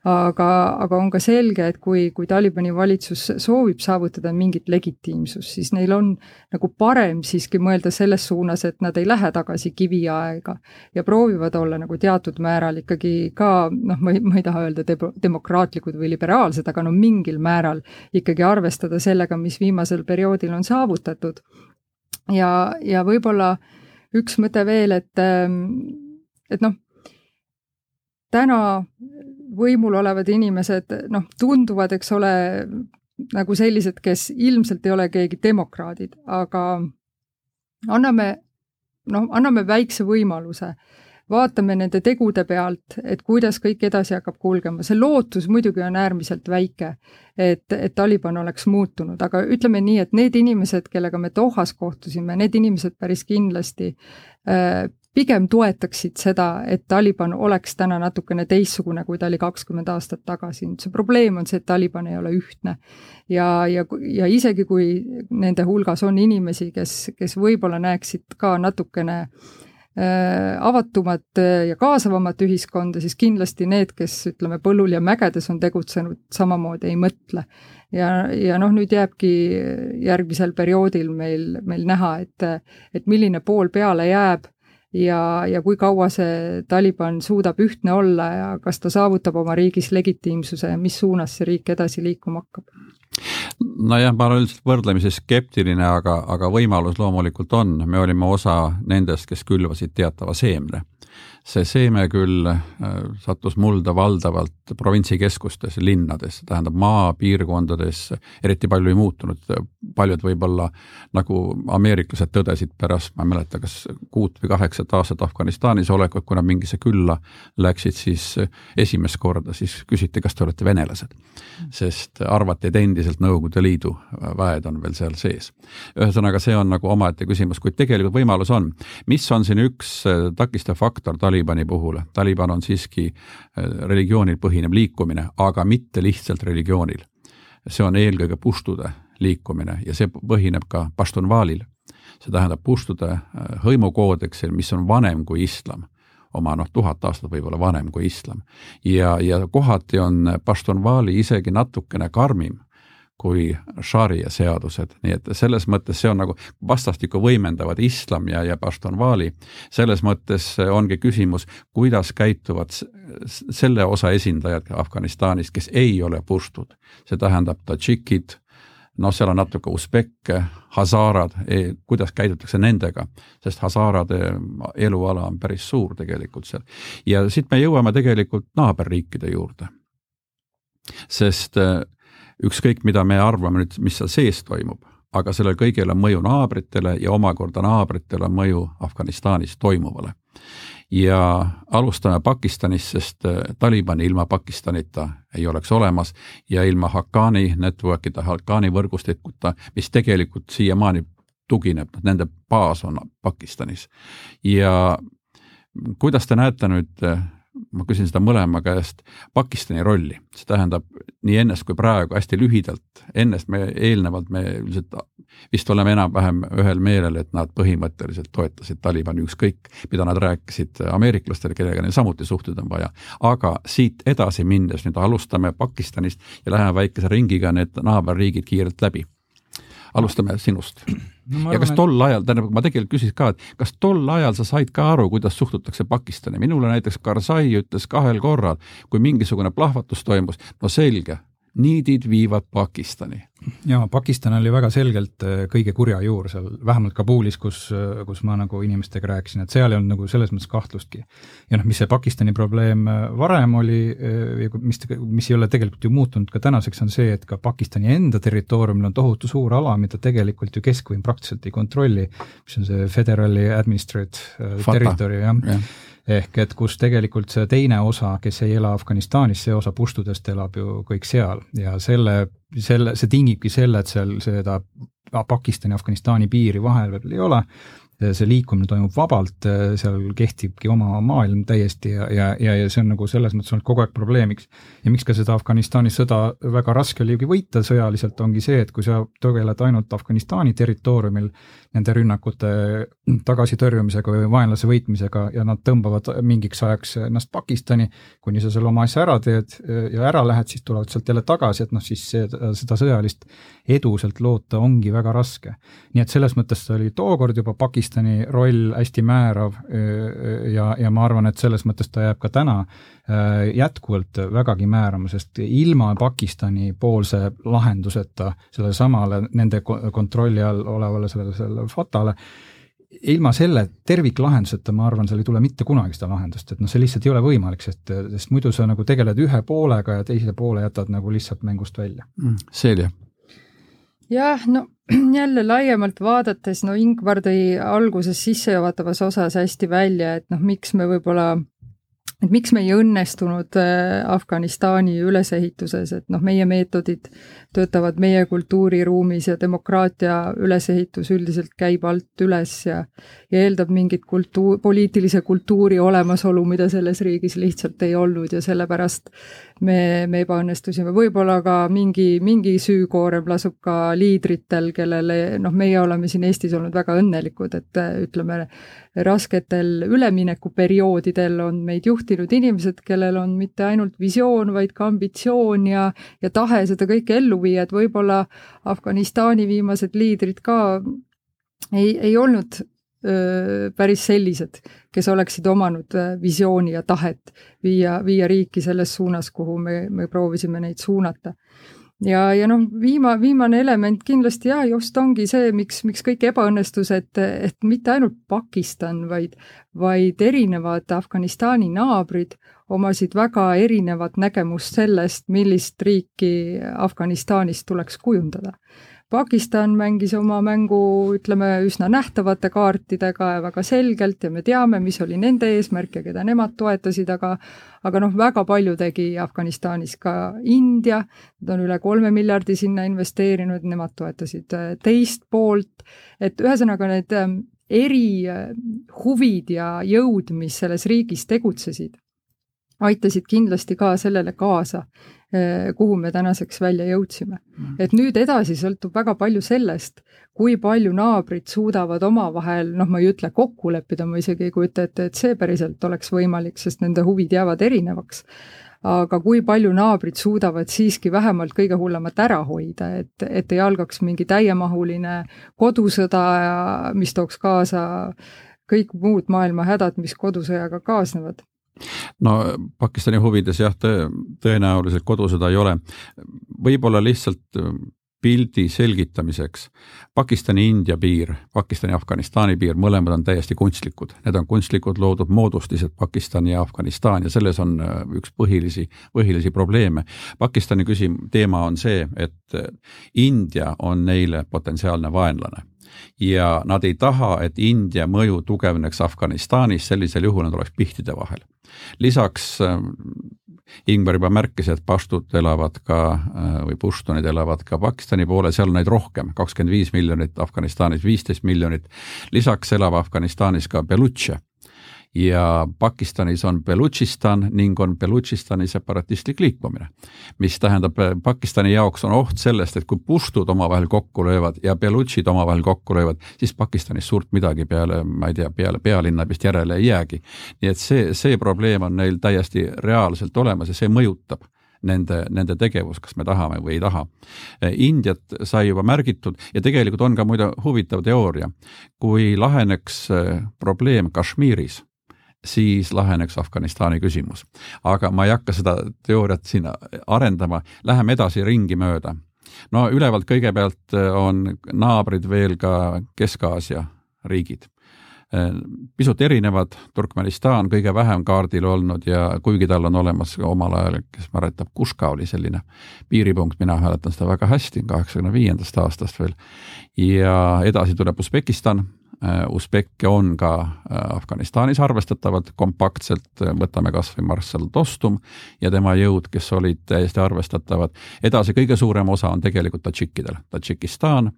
aga, aga on ka selge, et kui, kui Talibani valitsus soovib saavutada mingit legitiimsust, siis neil on nagu parem siiski mõelda selles suunas, et nad ei lähe tagasi kiviaega ja proovivad olla nagu teatud määral ikkagi ka noh, ma ei, ma ei taha öelda de-, demokraatlikud või liberaalsed, aga no mingil määral ikkagi arvestada sellega, mis viimasel perioodil on saavutatud. ja, ja võib-olla üks mõte veel, et, et noh, täna võimul olevad inimesed noh, tunduvad, eks ole, nagu sellised, kes ilmselt ei ole keegi demokraadid, aga anname, noh, anname väikse võimaluse, vaatame nende tegude pealt, et kuidas kõik edasi hakkab kulgema, see lootus muidugi on äärmiselt väike, et, et Taliban oleks muutunud, aga ütleme nii, et need inimesed, kellega me Dohas kohtusime, need inimesed päris kindlasti äh, pigem toetaksid seda, et Taliban oleks täna natukene teistsugune, kui ta oli kakskümmend aastat tagasi. nüüd see probleem on see, et Taliban ei ole ühtne. ja, ja, ja isegi, kui nende hulgas on inimesi, kes, kes võib-olla näeksid ka natukene äh, avatumat ja kaasavamat ühiskonda, siis kindlasti need, kes ütleme, põllul ja mägedes on tegutsenud, samamoodi ei mõtle. ja, ja noh, nüüd jääbki järgmisel perioodil meil, meil näha, et, et milline pool peale jääb ja, ja kui kaua see Taliban suudab ühtne olla ja kas ta saavutab oma riigis legitiimsuse ja mis suunas see riik edasi liikuma hakkab? nojah, ma olen üldiselt võrdlemisi skeptiline, aga, aga võimalus loomulikult on, me olime osa nendest, kes külvasid teatava seemne see seeme küll äh, sattus mulda valdavalt provintsikeskustes, linnades, tähendab maapiirkondades eriti palju ei muutunud, paljud võib-olla nagu ameeriklased tõdesid pärast, ma ei mäleta, kas kuut või kaheksat aastat Afganistanis olekut, kui nad mingisse külla läksid, siis esimest korda siis küsiti, kas te olete venelased. sest arvati, et endiselt Nõukogude Liidu väed on veel seal sees. ühesõnaga, see on nagu omaette küsimus, kuid tegelikult võimalus on. mis on siin üks takistav faktor Talibani puhul, Taliban on siiski äh, religioonil põhinev liikumine, aga mitte lihtsalt religioonil. see on eelkõige puštude liikumine ja see põhineb ka Paštunvaalil. see tähendab puštude äh, hõimukoodeksil, mis on vanem kui islam oma noh, tuhat aastat võib-olla vanem kui islam. ja, ja kohati on Paštunvaali isegi natukene karmim kui šaria seadused, nii et selles mõttes see on nagu vastastikku võimendavad islam ja, ja Paštunvali. selles mõttes ongi küsimus, kuidas käituvad selle osa esindajad Afganistanist, kes ei ole puštud, see tähendab tadžikid, noh, seal on natuke usbekke, hasaarad e,, kuidas käidutakse nendega, sest hasaarade eluala on päris suur tegelikult seal. ja siit me jõuame tegelikult naaberriikide juurde sest ükskõik, mida me arvame nüüd, mis seal sees toimub, aga sellel kõigel on mõju naabritele ja omakorda naabritele on mõju Afganistanis toimuvale. ja alustame Pakistanist, sest äh, Talibani ilma Pakistanita ei oleks olemas ja ilma Haqqani network'ide, Haqqani võrgustikuta, mis tegelikult siiamaani tugineb, nende baas on Pakistanis. ja kuidas te näete nüüd äh, ma küsin seda mõlema käest, Pakistani rolli, see tähendab nii ennast kui praegu hästi lühidalt, ennast me eelnevalt me üldiselt vist oleme enam-vähem ühel meelel, et nad põhimõtteliselt toetasid Talibani, ükskõik mida nad rääkisid ameeriklastele, kellega neil samuti suhteid on vaja. aga siit edasi minnes, nüüd alustame Pakistanist ja läheme väikese ringiga need naaberriigid kiirelt läbi alustame sinust no,. ja kas tol ajal, tähendab, ma tegelikult küsiks ka, et kas tol ajal sa said ka aru, kuidas suhtutakse Pakistani, minule näiteks Karzai ütles kahel korral, kui mingisugune plahvatus toimus, no selge, niidid viivad Pakistani jaa, Pakistan oli väga selgelt äh, kõige kurja juur seal, vähemalt Kabulis, kus, äh, kus ma nagu inimestega rääkisin, et seal ei olnud nagu selles mõttes kahtlustki. ja noh, mis see Pakistani probleem äh, varem oli, mis, mis ei ole tegelikult ju muutunud ka tänaseks, on see, et ka Pakistani enda territooriumil on tohutu suur ala, mida tegelikult ju keskvõim praktiliselt ei kontrolli, mis on see Federali Administrative Territory, jah. Ja ehk et kus tegelikult see teine osa, kes ei ela Afganistanis, see osa puštudest elab ju kõik seal. Ja selle, selle, see tingibki selle, et seal seda Pakistani, Afganistani piiri vahel veel ei ole see liikumine toimub vabalt, seal kehtibki oma maailm täiesti ja, ja, ja, ja see on nagu selles mõttes olnud kogu aeg probleemiks. ja miks ka seda Afganistani sõda väga raske oligi võita sõjaliselt, ongi see, et kui sa tegeled ainult Afganistani territooriumil nende rünnakute tagasitõrjumisega või vaenlase võitmisega ja nad tõmbavad mingiks ajaks ennast Pakistani, kuni sa selle oma asja ära teed ja ära lähed, siis tulevad sealt jälle tagasi, et noh, siis see, seda sõjalist edu sealt loota ongi väga raske. nii et selles mõttes oli tookord juba Pakistani roll hästi määrav ja, ja ma arvan, et selles mõttes ta jääb ka täna jätkuvalt vägagi määrama, sest ilma Pakistani poolse lahenduseta sellele samale nende kontrolli all olevale sellele, sellele Fatale, ilma selle terviklahenduseta, ma arvan, seal ei tule mitte kunagi seda lahendust, et noh, see lihtsalt ei ole võimalik, sest, sest muidu sa nagu tegeled ühe poolega ja teise poole jätad nagu lihtsalt mängust välja mm,. Selja. Jah, no jälle laiemalt vaadates, no Ingvar tõi alguses sissejuhatavas osas hästi välja, et noh, miks me võib-olla et miks me ei õnnestunud äh, Afganistani ülesehituses, et noh, meie meetodid töötavad meie kultuuriruumis ja demokraatia ülesehitus üldiselt käib alt üles ja ja eeldab mingit kultuur, poliitilise kultuuri olemasolu, mida selles riigis lihtsalt ei olnud ja sellepärast me, me ebaõnnestusime. võib-olla ka mingi, mingi süükoorem lasub ka liidritel, kellele noh, meie oleme siin Eestis olnud väga õnnelikud, et ütleme, rasketel üleminekuperioodidel on meid juhtinud inimesed, kellel on mitte ainult visioon, vaid ka ambitsioon ja, ja tahe seda kõike ellu viia, et võib-olla Afganistani viimased liidrid ka ei, ei olnud päris sellised, kes oleksid omanud visiooni ja tahet viia, viia riiki selles suunas, kuhu me, me proovisime neid suunata. Ja, ja noh, viima-, viimane element kindlasti jah, just ongi see, miks, miks kõik ebaõnnestus, et, mitte ainult Pakistan, vaid, vaid erinevad Afganistani naabrid omasid väga erinevat nägemust sellest, millist riiki Afganistanist tuleks kujundada Pakistan mängis oma mängu, ütleme, üsna nähtavate kaartidega ja väga selgelt ja me teame, mis oli nende eesmärk ja keda nemad toetasid, aga aga noh, väga palju tegi Afganistanis ka India, nad on üle kolme miljardi sinna investeerinud, nemad toetasid äh, teist poolt, et ühesõnaga need ähm, eri äh, huvid ja jõud, mis selles riigis tegutsesid, aitasid kindlasti ka sellele kaasa, eh, kuhu me tänaseks välja jõudsime. Mm. et nüüd edasi sõltub väga palju sellest, kui palju naabrid suudavad omavahel, noh, ma ei ütle kokku leppida, ma isegi ei kujuta ette, et see päriselt oleks võimalik, sest nende huvid jäävad erinevaks. aga kui palju naabrid suudavad siiski vähemalt kõige hullemat ära hoida, et, et ei algaks mingi täiemahuline kodusõda mis tooks kaasa kõik muud maailma hädad, mis kodusõjaga kaasnevad no Pakistani huvides jah, tõenäoliselt kodusõda ei ole. võib-olla lihtsalt äh, pildi selgitamiseks. Pakistani-India piir, Pakistani-Afganistani piir, mõlemad on täiesti kunstlikud, need on kunstlikud loodud moodustised Pakistani ja Afganistan ja selles on äh, üks põhilisi, põhilisi probleeme. Pakistani küsim-, teema on see, et äh, India on neile potentsiaalne vaenlane ja nad ei taha, et India mõju tugevneks Afganistanis, sellisel juhul nad oleks pihtide vahel. Lisaks äh, Ingvar juba märkis, et paštud elavad ka äh, või puštunid elavad ka Pakistani poole, seal on neid rohkem, kakskümmend viis miljonit, Afganistanis viisteist miljonit. lisaks elab Afganistanis ka Belutše ja Pakistanis on Belutšistan ning on Belutšistani separatistlik liikumine. mis tähendab, Pakistani jaoks on oht sellest, et kui puštud omavahel kokku löövad ja belutšid omavahel kokku löövad, siis Pakistanis suurt midagi peale, ma ei tea, peale pealinna vist järele ei jäägi. nii et see, see probleem on neil täiesti reaalselt olemas ja see mõjutab nende, nende tegevus, kas me tahame või ei taha. Indiat sai juba märgitud ja tegelikult on ka muide huvitav teooria. kui laheneks probleem Kashmiris, siis laheneks Afganistani küsimus. aga ma ei hakka seda teooriat siin arendama, läheme edasi ringi mööda. no ülevalt kõigepealt äh, on naabrid veel ka Kesk-Aasia riigid äh, pisut erinevad, Turkmenistan kõige vähem kaardil olnud ja kuigi tal on olemas omal ajal, kes mäletab, Kuška oli selline piiripunkt, mina mäletan seda väga hästi, kaheksakümne viiendast aastast veel. ja edasi tuleb Usbekistan, Usbekke on ka äh, Afganistanis arvestatavalt kompaktselt, võtame kas või Marshall Dostum ja tema jõud, kes olid täiesti arvestatavad. edasi, kõige suurem osa on tegelikult tadžikkidel, Tadžikistan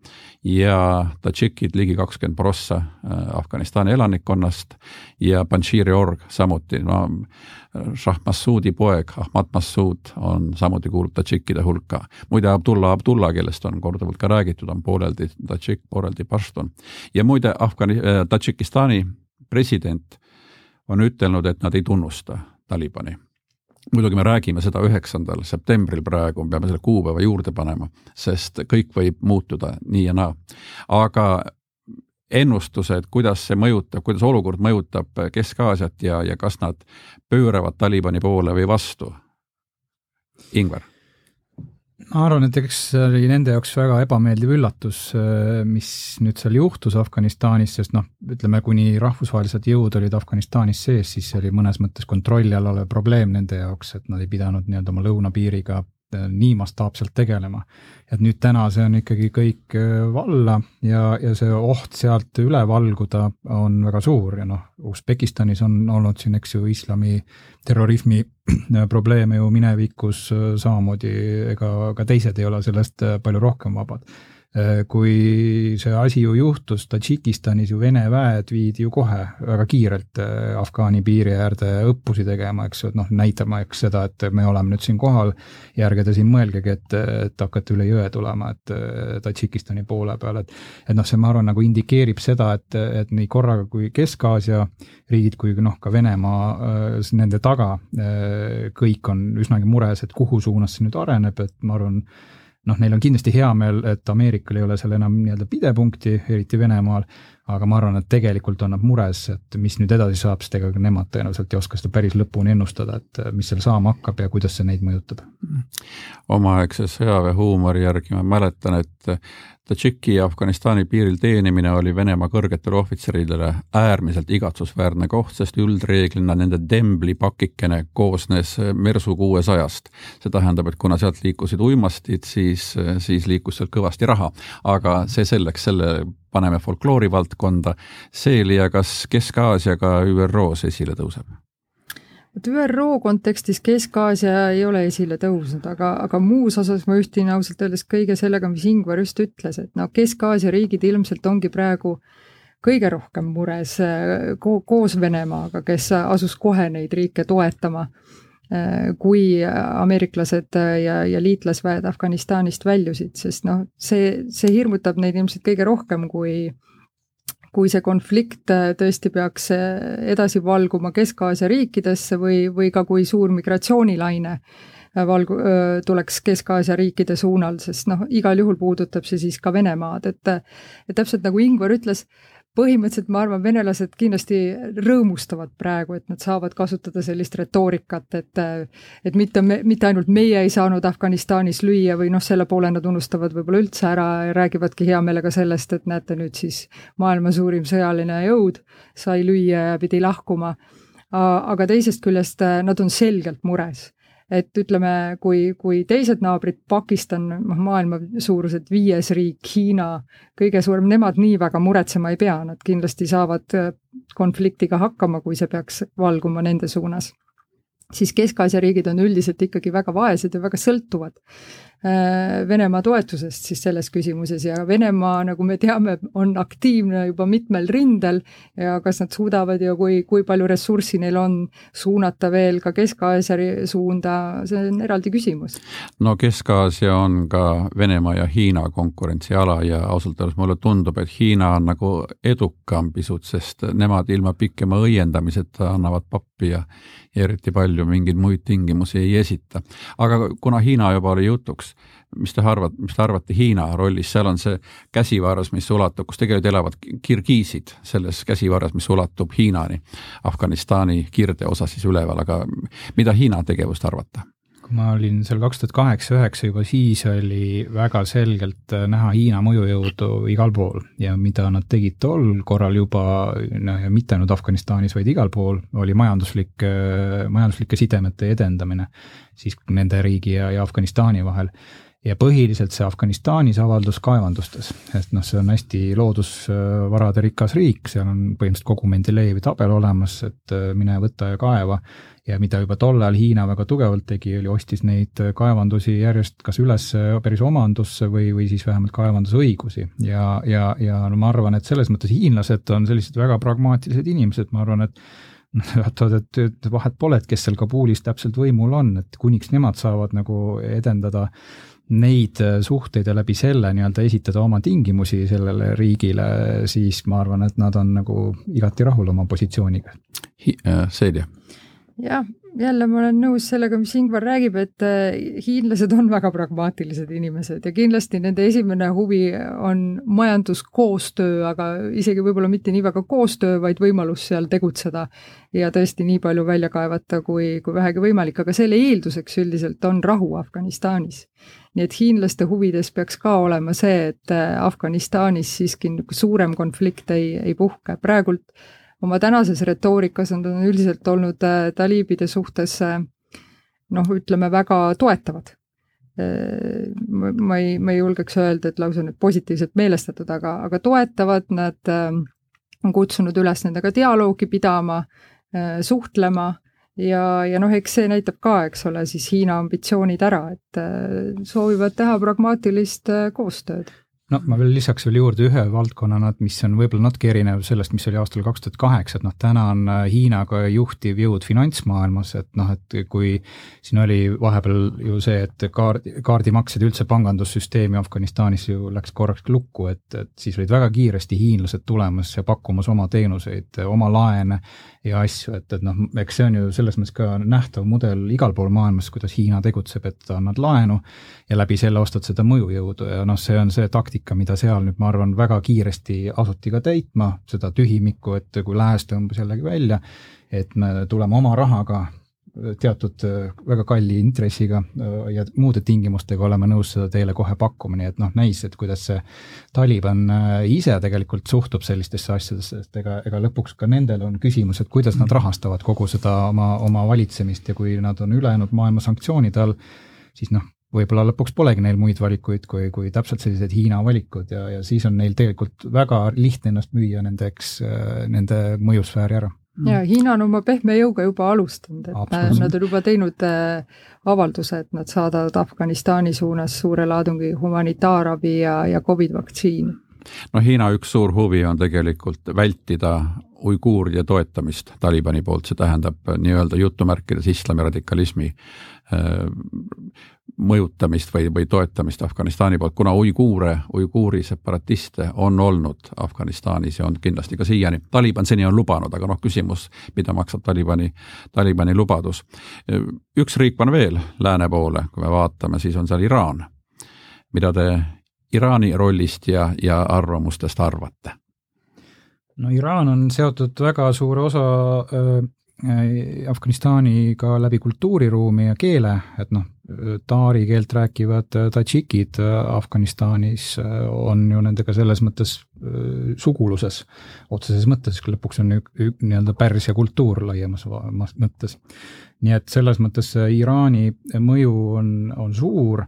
ja tadžikid ligi kakskümmend prossa äh, Afganistani elanikkonnast ja Panširi org samuti, no Shah Massoudi poeg Ahmad Massoud on samuti kuulub tadžikkide hulka. muide, Abdullah Abdullah, kellest on korduvalt ka räägitud, on pooleldi tadžikk, pooleldi paštun. ja muide, Afgani- äh,, Tadžikistani president on ütelnud, et nad ei tunnusta Talibani muidugi me räägime seda üheksandal septembril praegu, me peame selle kuupäeva juurde panema, sest kõik võib muutuda nii ja naa. aga ennustused, kuidas see mõjutab, kuidas olukord mõjutab Kesk-Aasiat ja, ja kas nad pööravad Talibani poole või vastu? Ingvar ma arvan, et eks see oli nende jaoks väga ebameeldiv üllatus, mis nüüd seal juhtus Afganistanis, sest noh, ütleme, kuni rahvusvahelised jõud olid Afganistanis sees, siis see oli mõnes mõttes kontrolli all olev probleem nende jaoks, et nad ei pidanud nii-öelda oma lõunapiiriga nii mastaapselt tegelema. et nüüd täna see on ikkagi kõik äh, valla ja, ja see oht sealt üle valguda on väga suur ja noh, Usbekistanis on olnud siin, eks ju, islami terrorismi probleeme ju minevikus äh, samamoodi, ega ka teised ei ole sellest palju rohkem vabad Äh, kui see asi ju juhtus Tadžikistanis ju Vene väed viidi ju kohe väga kiirelt äh, Afgaani piiri äärde õppusi tegema, eks ju, et noh, näitamaks seda, et me oleme nüüd siin kohal. Ja ärge te siin mõelgegi, et, et hakkate üle jõe tulema, et Tadžikistani poole peal, et et noh, see ma arvan, nagu indikeerib seda, et, et nii korraga kui Kesk-Aasia riigid kui noh, ka Venemaa äh, nende taga kõik on üsnagi mures, et kuhu suunas see nüüd areneb, et ma arvan, noh, neil on kindlasti hea meel, et Ameerikal ei ole seal enam nii-öelda pidepunkti, eriti Venemaal, aga ma arvan, et tegelikult on nad mures, et mis nüüd edasi saab, sest ega nemad tõenäoliselt ei oska seda päris lõpuni ennustada, et mis seal saama hakkab ja kuidas see neid mõjutab. omaaegse sõjaväehuumori järgi ma mäletan, et Tadžiki ja Afganistani piiril teenimine oli Venemaa kõrgetele ohvitseridele äärmiselt igatsusväärne koht, sest üldreeglina nende temblipakikene koosnes Mersu kuuesajast. see tähendab, et kuna sealt liikusid uimastid, siis, siis liikus sealt kõvasti raha. aga see selleks, selle paneme folkloori valdkonda. Celia, kas Kesk-Aasia ka ÜRO-s esile tõuseb? Et ÜRO kontekstis Kesk-Aasia ei ole esile tõusnud, aga, aga muus osas ma ühtin ausalt öeldes kõige sellega, mis Ingvar just ütles, et no Kesk-Aasia riigid ilmselt ongi praegu kõige rohkem mures ko koos Venemaaga, kes asus kohe neid riike toetama, kui ameeriklased ja, ja liitlasväed Afganistanist väljusid, sest noh, see, see hirmutab neid ilmselt kõige rohkem, kui kui see konflikt äh, tõesti peaks äh, edasi valguma Kesk-Aasia riikidesse või, või ka kui suur migratsioonilaine äh, valgu-, tuleks Kesk-Aasia riikide suunal, sest noh, igal juhul puudutab see siis ka Venemaad, et et täpselt nagu Ingvar ütles, põhimõtteliselt ma arvan, venelased kindlasti rõõmustavad praegu, et nad saavad kasutada sellist retoorikat, et et mitte, mitte ainult meie ei saanud Afganistanis lüüa või noh, selle poole nad unustavad võib-olla üldse ära ja räägivadki hea meelega sellest, et näete nüüd siis maailma suurim sõjaline jõud sai lüüa ja pidi lahkuma. aga teisest küljest nad on selgelt mures et ütleme, kui, kui teised naabrid, Pakistan, noh, maailma suuruselt viies riik, Hiina, kõige suurem, nemad nii väga muretsema ei pea, nad kindlasti saavad äh, konfliktiga hakkama, kui see peaks valguma nende suunas. siis Kesk-Aasia riigid on üldiselt ikkagi väga vaesed ja väga sõltuvad Venemaa toetusest siis selles küsimuses ja Venemaa, nagu me teame, on aktiivne juba mitmel rindel ja kas nad suudavad ja kui, kui palju ressurssi neil on suunata veel ka Kesk-Aasia suunda, see on eraldi küsimus. no Kesk-Aasia on ka Venemaa ja Hiina konkurentsiala ja ausalt öeldes mulle tundub, et Hiina on nagu edukam pisut, sest nemad ilma pikema õiendamiseta annavad pappi ja ja eriti palju mingeid muid tingimusi ei esita. aga kuna Hiina juba oli jutuks, mis te arvate, mis te arvate Hiina rollist, seal on see käsivarras, mis ulatub, kus tegelikult elavad kirgiisid selles käsivarras, mis ulatub Hiinani, Afganistani kirdeosa siis üleval, aga mida Hiina tegevust arvata? Kui ma olin seal kaks tuhat kaheksa, üheksa juba siis oli väga selgelt äh, näha Hiina mõjujõudu igal pool ja mida nad tegid tol korral juba, noh ja mitte ainult Afganistanis, vaid igal pool, oli majanduslike, majanduslike sidemete edendamine siis nende riigi ja, ja Afganistani vahel ja põhiliselt see Afganistanis avaldus kaevandustes, et noh, see on hästi loodusvarade rikas riik, seal on põhimõtteliselt kogu Mendelejevi tabel olemas, et äh, mine võta ja kaeva. ja mida juba tol ajal Hiina väga tugevalt tegi, oli ostis neid kaevandusi järjest kas üles päris omandusse või, või siis vähemalt kaevandusõigusi. ja, ja, ja no ma arvan, et selles mõttes hiinlased on sellised väga pragmaatilised inimesed, ma arvan, et vaatavad, et, et vahet pole, et kes seal Kabulis täpselt võimul on, et kuniks nemad saavad nagu edendada neid suhteid ja läbi selle nii-öelda esitada oma tingimusi sellele riigile, siis ma arvan, et nad on nagu igati rahul oma positsiooniga. Äh, Selja jah, jälle ma olen nõus sellega, mis Ingvar räägib, et äh, hiinlased on väga pragmaatilised inimesed ja kindlasti nende esimene huvi on majanduskoostöö, aga isegi võib-olla mitte nii väga koostöö, vaid võimalus seal tegutseda ja tõesti nii palju välja kaevata, kui, kui vähegi võimalik, aga selle eelduseks üldiselt on rahu Afganistanis. nii et hiinlaste huvides peaks ka olema see, et äh, Afganistanis siiski suurem konflikt ei, ei puhke, praegult oma tänases retoorikas on nad üldiselt olnud äh, taliibide suhtes äh, noh, ütleme väga toetavad. Äh, ma ei, ma ei julgeks öelda, et lausa nüüd positiivselt meelestatud, aga, aga toetavad, nad on kutsunud üles nendega dialoogi pidama, suhtlema ja, ja noh, eks see näitab ka, eks ole, siis Hiina ambitsioonid ära, et soovivad teha pragmaatilist koostööd no ma veel lisaks veel juurde ühe valdkonnana, et mis on võib-olla natuke erinev sellest, mis oli aastal kaks tuhat kaheksa, et noh, täna on äh, Hiina ka juhtiv jõud finantsmaailmas, et noh, et kui siin oli vahepeal ju see, et kaard, kaardimaksed üldse pangandussüsteemi Afganistanis ju läks korraks lukku, et, et siis olid väga kiiresti hiinlased tulemas ja pakkumas oma teenuseid, oma laene ja asju, et, et noh, eks see on ju selles mõttes ka nähtav mudel igal pool maailmas, kuidas Hiina tegutseb, et annad laenu ja läbi selle ostad seda mõjujõudu ja noh, see on see taktika, mida seal nüüd, ma arvan, väga kiiresti asuti ka täitma, seda tühimikku, et kui lääs tõmbas jällegi välja, et me tuleme oma rahaga teatud väga kalli intressiga ja muude tingimustega oleme nõus seda teile kohe pakkuma, nii et noh, näis, et kuidas see Taliban ise tegelikult suhtub sellistesse asjadesse, sest ega, ega lõpuks ka nendel on küsimus, et kuidas nad rahastavad kogu seda oma, oma valitsemist ja kui nad on ülejäänud maailma sanktsioonide all, siis noh, võib-olla lõpuks polegi neil muid valikuid kui, kui täpselt sellised Hiina valikud ja, ja siis on neil tegelikult väga lihtne ennast müüa nendeks, nende mõjusfääri ära ja Hiina on oma pehme jõuga juba alustanud, et nad on juba teinud äh, avalduse, et nad saadavad Afganistani suunas suure laadungi humanitaarabi ja, ja Covid vaktsiini. No Hiina üks suur huvi on tegelikult vältida uiguuride toetamist Talibani poolt, see tähendab nii-öelda jutumärkides islami radikalismi äh, mõjutamist või, või toetamist Afganistani poolt, kuna uiguure, uiguuri separatiste on olnud Afganistanis ja on kindlasti ka siiani. Taliban seni on lubanud, aga noh, küsimus, mida maksab Talibani, Talibani lubadus. üks riik on veel lääne poole, kui me vaatame, siis on seal Iraan. mida te Iraani rollist ja, ja arvamustest arvate? no Iraan on seotud väga suure osa äh, Afganistaniga läbi kultuuriruumi ja keele, et noh, taari keelt rääkivad tadžikid Afganistanis on ju nendega selles mõttes suguluses, otseses mõttes, lõpuks on nii-öelda Pärsia kultuur laiemas mõttes. nii et selles mõttes Iraani mõju on, on suur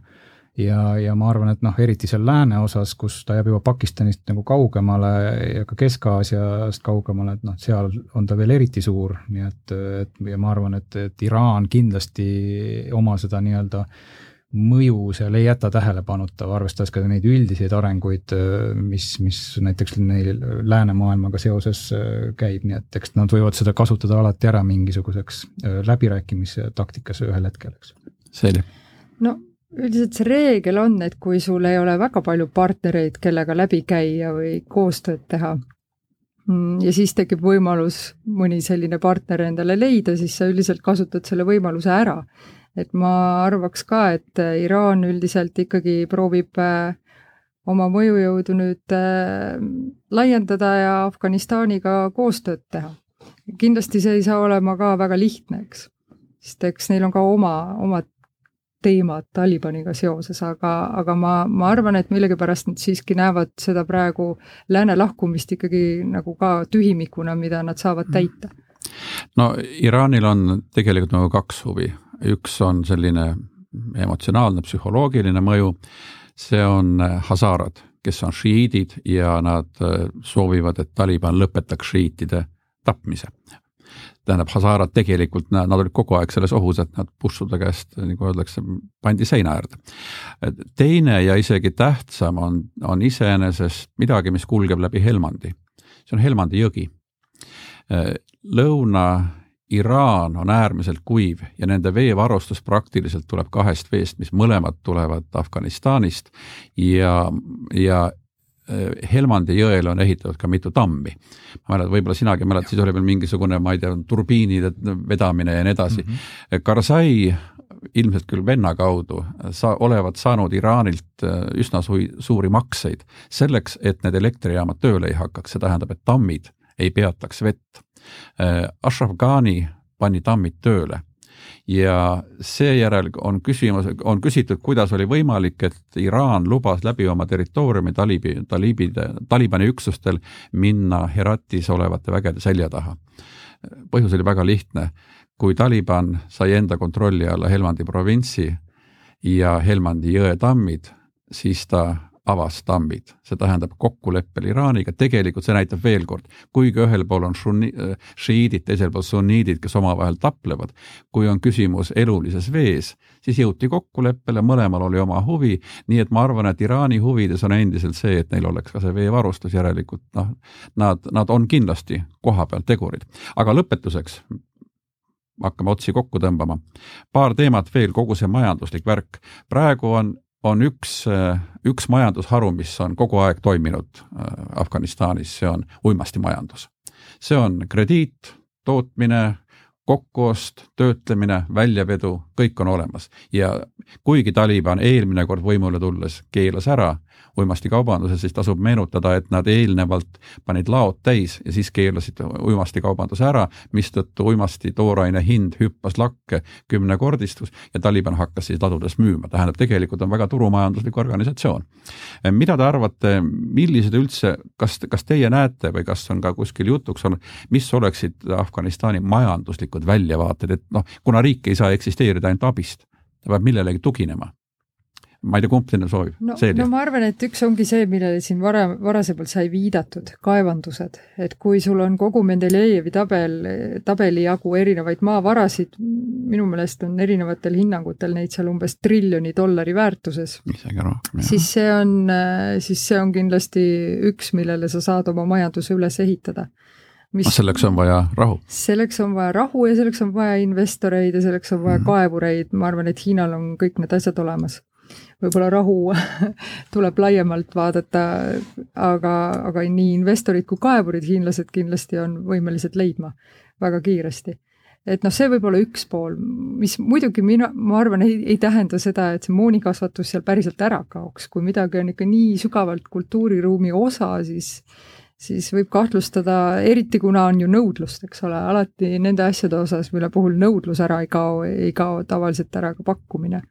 ja, ja ma arvan, et noh, eriti seal lääne osas, kus ta jääb juba Pakistanist nagu kaugemale ja ka Kesk-Aasiast kaugemale, et noh, seal on ta veel eriti suur, nii et, et ja ma arvan, et, et Iraan kindlasti oma seda nii-öelda mõju seal ei jäta tähelepanuta, arvestades ka neid üldiseid arenguid, mis, mis näiteks neil läänemaailmaga seoses käib, nii et eks nad võivad seda kasutada alati ära mingisuguseks läbirääkimise taktikas ühel hetkel, eks. selge. no üldiselt see reegel on, et kui sul ei ole väga palju partnereid, kellega läbi käia või koostööd teha, mm, ja siis tekib võimalus mõni selline partner endale leida, siis sa üldiselt kasutad selle võimaluse ära. et ma arvaks ka, et Iraan üldiselt ikkagi proovib äh, oma mõjujõudu nüüd äh, laiendada ja Afganistaniga koostööd teha. kindlasti see ei saa olema ka väga lihtne, eks. sest eks neil on ka oma, omad teemad Talibaniga seoses, aga, aga ma, ma arvan, et millegipärast nad siiski näevad seda praegu lääne lahkumist ikkagi nagu ka tühimikuna, mida nad saavad mhm. täita. no Iraanil on tegelikult nagu kaks huvi, üks on selline emotsionaalne, psühholoogiline mõju, see on hasaarad, kes on šiiidid ja nad soovivad, et Taliban lõpetaks šiitide tapmise tähendab, Hazarad tegelikult, nad olid kogu aeg selles ohus, et nad Bushude käest, nagu öeldakse, pandi seina äärde. teine ja isegi tähtsam on, on iseenesest midagi, mis kulgeb läbi Helmandi. see on Helmandi jõgi. Lõuna-Iraan on äärmiselt kuiv ja nende veevarustus praktiliselt tuleb kahest veest, mis mõlemad tulevad Afganistanist ja, ja Helmandi jõele on ehitatud ka mitu tammi. ma mäletan, võib-olla sinagi mäletad, siis oli veel mingisugune, ma ei tea, turbiinide vedamine ja nii edasi mm. -hmm. Karzai ilmselt küll venna kaudu sa olevat saanud Iraanilt äh, üsna sui, suuri makseid selleks, et need elektrijaamad tööle ei hakkaks, see tähendab, et tammid ei peataks vett. Äh, Ashraf Ghani pani tammid tööle ja seejärel on küsimus, on küsitud, kuidas oli võimalik, et Iraan lubas läbi oma territooriumi talibi, talibide, Talibani üksustel minna Heratis olevate vägede selja taha. põhjus oli väga lihtne, kui Taliban sai enda kontrolli alla Helmandi provintsi ja Helmandi jõe tammid, siis ta avas tambid, see tähendab kokkuleppel Iraaniga, tegelikult see näitab veel kord, kuigi ühel pool on šunni-, šiiidid, teisel pool sunniidid, kes omavahel taplevad, kui on küsimus elulises vees, siis jõuti kokkuleppele, mõlemal oli oma huvi, nii et ma arvan, et Iraani huvides on endiselt see, et neil oleks ka see veevarustus, järelikult noh, nad, nad on kindlasti kohapeal tegurid. aga lõpetuseks, hakkame otsi kokku tõmbama. paar teemat veel, kogu see majanduslik värk. praegu on on üks, üks majandusharu, mis on kogu aeg toiminud äh, Afganistanis, see on uimastimajandus. see on krediit, tootmine, kokkuost, töötlemine, väljavedu, kõik on olemas ja kuigi Taliban eelmine kord võimule tulles keelas ära uimastikaubanduses, siis tasub meenutada, et nad eelnevalt panid laod täis ja siis keelasid uimastikaubanduse ära, mistõttu uimasti tooraine hind hüppas lakke, kümnekordistus ja Taliban hakkas siis ladudes müüma, tähendab, tegelikult on väga turumajanduslik organisatsioon. mida te arvate, millised üldse, kas, kas teie näete või kas on ka kuskil jutuks olnud, mis oleksid Afganistani majanduslikud väljavaated, et noh, kuna riik ei saa eksisteerida ainult abist, ta peab millelegi tuginema ma ei tea, kumb sinna soovib no,? no ma arvan, et üks ongi see, millele siin varem, varasemalt sai viidatud, kaevandused. et kui sul on kogu Mendelejevi tabel, tabeli jagu erinevaid maavarasid, minu meelest on erinevatel hinnangutel neid seal umbes triljoni dollari väärtuses. isegi rohkem, jah. siis see on, siis see on kindlasti üks, millele sa saad oma majanduse üles ehitada mis no selleks on vaja rahu? selleks on vaja rahu ja selleks on vaja investoreid ja selleks on vaja mm -hmm. kaevureid, ma arvan, et Hiinal on kõik need asjad olemas võib-olla rahu tuleb laiemalt vaadata, aga, aga nii investorid kui kaevurid, hiinlased kindlasti on võimelised leidma väga kiiresti. et noh, see võib olla üks pool, mis muidugi mina, ma arvan, ei, ei tähenda seda, et see moonikasvatus seal päriselt ära kaoks, kui midagi on ikka nii sügavalt kultuuriruumi osa, siis siis võib kahtlustada, eriti kuna on ju nõudlust, eks ole, alati nende asjade osas, mille puhul nõudlus ära ei kao, ei kao tavaliselt ära ka pakkumine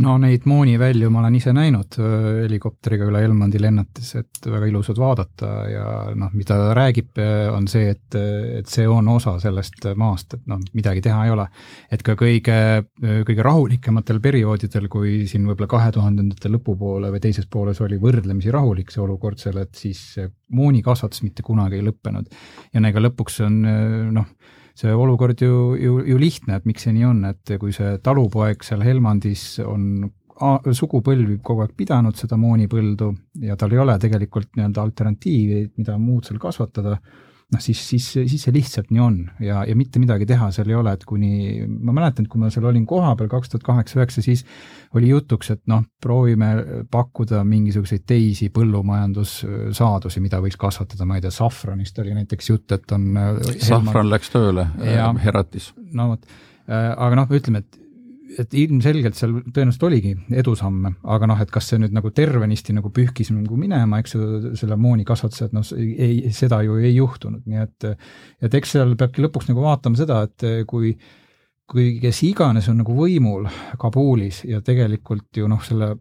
no neid moonivälju ma olen ise näinud äh, helikopteriga üle Helmandi lennates, et väga ilusad vaadata ja noh, mida ta räägib, äh, on see, et, et see on osa sellest maast, et noh, midagi teha ei ole. et ka kõige, kõige rahulikumatel perioodidel, kui siin võib-olla kahe tuhandendate lõpupoole või teises pooles oli võrdlemisi rahulik see olukord seal, et siis moonikasvatus mitte kunagi ei lõppenud. ja ega lõpuks on noh, see olukord ju, ju, ju lihtne, et miks see nii on, et kui see talupoeg seal Helmandis on sugupõlvi kogu aeg pidanud seda moonipõldu ja tal ei ole tegelikult nii-öelda alternatiivi, mida muud seal kasvatada, noh siis, siis, siis see lihtsalt nii on ja, ja mitte midagi teha seal ei ole, et kuni, ma mäletan, et kui ma seal olin kohapeal kaks tuhat kaheksa, üheksa, siis oli jutuks, et noh, proovime pakkuda mingisuguseid teisi põllumajandussaadusi, mida võiks kasvatada, ma ei tea, safranist oli näiteks jutt, et on safran Helmar... läks tööle, Heratis. no vot, äh, aga noh, ütleme, et et ilmselgelt seal tõenäoliselt oligi edusamme, aga noh, et kas see nüüd nagu tervenisti nagu pühkis nagu minema, eks ju, selle moonikasvatuse, et noh, ei, seda ju ei juhtunud, nii et et eks seal peabki lõpuks nagu vaatama seda, et kui kui kes iganes on nagu võimul Kabulis ja tegelikult ju noh, selle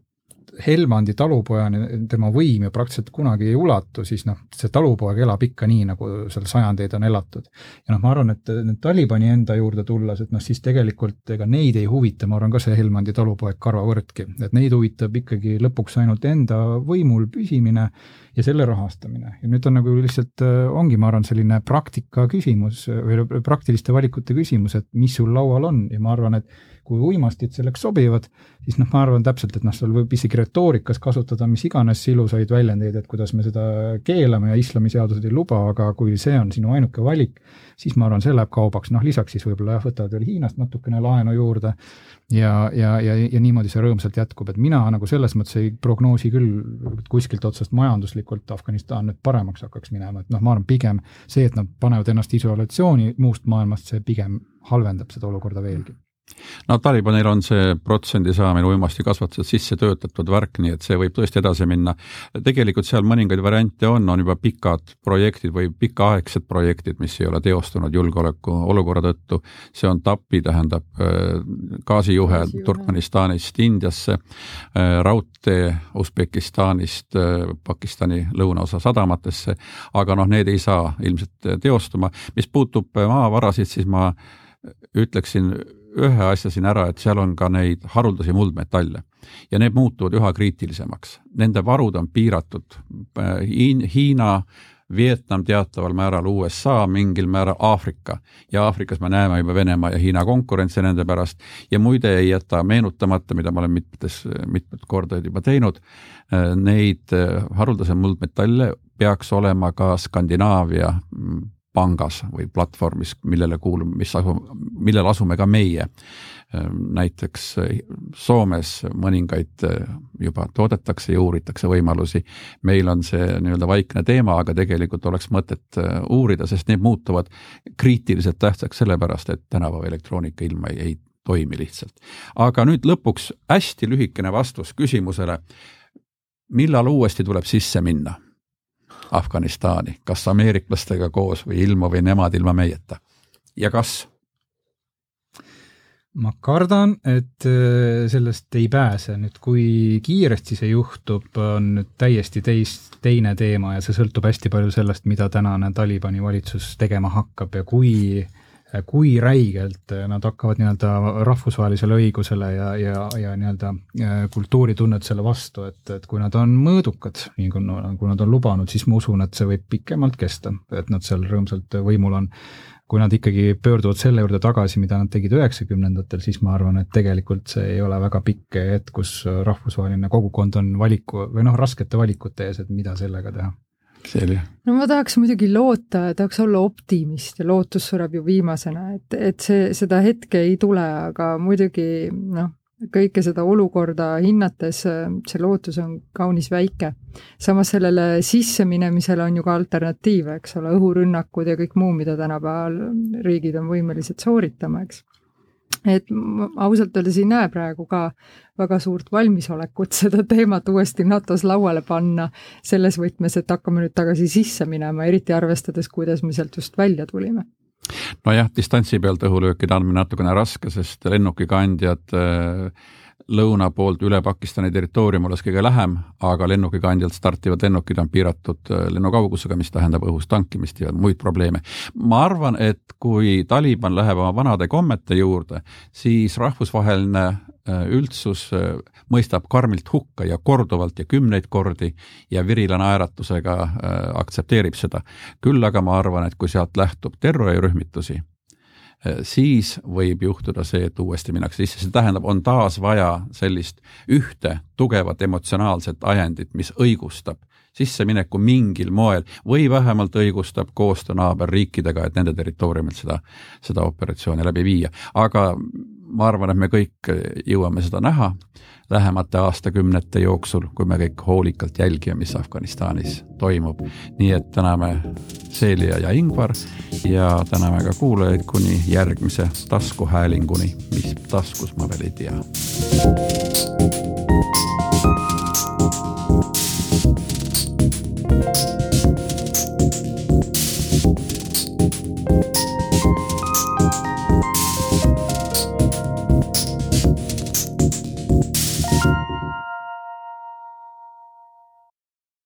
Helmandi talupojani tema võim ju praktiliselt kunagi ei ulatu, siis noh, see talupoeg elab ikka nii, nagu seal sajandeid on elatud. ja noh, ma arvan, et nüüd Talibani enda juurde tulles, et noh, siis tegelikult ega neid ei huvita, ma arvan ka see Helmandi talupoeg karvavõrdki, et neid huvitab ikkagi lõpuks ainult enda võimul püsimine ja selle rahastamine. ja nüüd on nagu lihtsalt, ongi, ma arvan, selline praktika küsimus või praktiliste valikute küsimus, et mis sul laual on ja ma arvan, et kui uimastid selleks sobivad, siis noh, ma arvan täpselt, et noh, seal võib isegi retoorikas kasutada mis iganes ilusaid väljendeid, et kuidas me seda keelame ja islamiseadused ei luba, aga kui see on sinu ainuke valik, siis ma arvan, see läheb kaubaks, noh lisaks siis võib-olla jah, võtavad veel Hiinast natukene laenu juurde ja, ja, ja, ja niimoodi see rõõmsalt jätkub, et mina nagu selles mõttes ei prognoosi küll kuskilt otsast majanduslikult Afganistan nüüd paremaks hakkaks minema, et noh, ma arvan pigem see, et nad panevad ennast isolatsiooni muust maailmast, see pigem halvendab seda olukorda veelgi no Talibanil on see protsendi saamine uimastikasvatused sisse töötatud värk, nii et see võib tõesti edasi minna. tegelikult seal mõningaid variante on, on juba pikad projektid või pikaaegsed projektid, mis ei ole teostunud julgeoleku olukorra tõttu. see on TAPi, tähendab äh, gaasijuhe Turkmenistanist Indiasse, äh, raudtee Usbekistanist äh, Pakistani lõunaosa sadamatesse, aga noh, need ei saa ilmselt teostuma. mis puutub maavarasid, siis ma ütleksin ühe asja siin ära, et seal on ka neid haruldasi muldmetalle ja need muutuvad üha kriitilisemaks. Nende varud on piiratud Hiin,. Hiina, Vietnam teataval määral, USA, mingil määral Aafrika ja Aafrikas me näeme juba Venemaa ja Hiina konkurentsi nende pärast ja muide ei jäta meenutamata, mida ma olen mitmetes, mitmed kordaid juba teinud, neid haruldase muldmetalle peaks olema ka Skandinaavia pangas või platvormis, millele kuulub, mis asu, millel asume ka meie. näiteks Soomes mõningaid juba toodetakse ja uuritakse võimalusi. meil on see nii-öelda vaikne teema, aga tegelikult oleks mõtet uurida, sest need muutuvad kriitiliselt tähtsaks sellepärast, et tänapäeva elektroonika ilma ei, ei toimi lihtsalt. aga nüüd lõpuks hästi lühikene vastus küsimusele, millal uuesti tuleb sisse minna Afganistani, kas ameeriklastega koos või ilma või nemad ilma meieta? Ja kas? ma kardan, et äh, sellest ei pääse, nüüd kui kiiresti see juhtub, on nüüd täiesti teist, teine teema ja see sõltub hästi palju sellest, mida tänane Talibani valitsus tegema hakkab ja kui äh, kui räigelt nad hakkavad nii-öelda rahvusvahelisele õigusele ja, ja, ja nii-öelda äh, kultuuritunnetusele vastu, et, et kui nad on mõõdukad, nii kui, nagu nad on lubanud, siis ma usun, et see võib pikemalt kesta, et nad seal rõõmsalt võimul on. kui nad ikkagi pöörduvad selle juurde tagasi, mida nad tegid üheksakümnendatel, siis ma arvan, et tegelikult see ei ole väga pikk hetk, kus rahvusvaheline kogukond on valiku või noh, raskete valikute ees, et mida sellega teha selge. no ma tahaks muidugi loota, tahaks olla optimist ja lootus sureb ju viimasena, et, et see, seda hetke ei tule, aga muidugi noh, kõike seda olukorda hinnates see lootus on kaunis väike. samas sellele sisseminemisele on ju ka alternatiive, eks ole, õhurünnakud ja kõik muu, mida tänapäeval riigid on võimelised sooritama, eks et ma ausalt öeldes ei näe praegu ka väga suurt valmisolekut seda teemat uuesti NATO-s lauale panna selles võtmes, et hakkame nüüd tagasi sisse minema, eriti arvestades, kuidas me sealt just välja tulime. Nojah, distantsi pealt õhulöökide andmine natukene raske, sest lennukikandjad äh, lõuna poolt üle Pakistani territooriumi oleks kõige lähem, aga lennukikandjalt startivad lennukid on piiratud äh, lennukaugusega, mis tähendab õhus tankimist ja muid probleeme. ma arvan, et kui Taliban läheb oma vanade kommete juurde, siis rahvusvaheline äh, üldsus äh, mõistab karmilt hukka ja korduvalt ja kümneid kordi ja virila naeratusega aktsepteerib seda. küll aga ma arvan, et kui sealt lähtub terrorirühmitusi, siis võib juhtuda see, et uuesti minnakse sisse, see tähendab, on taas vaja sellist ühte tugevat emotsionaalset ajendit, mis õigustab sissemineku mingil moel või vähemalt õigustab koostöö naaberriikidega, et nende territooriumilt seda, seda operatsiooni läbi viia. aga ma arvan, et me kõik jõuame seda näha lähemate aastakümnete jooksul, kui me kõik hoolikalt jälgime, mis Afganistanis toimub. nii et täname Celia ja Ingvar ja täname ka kuulajaid kuni järgmise taskuhäälinguni, mis taskus ma veel ei tea.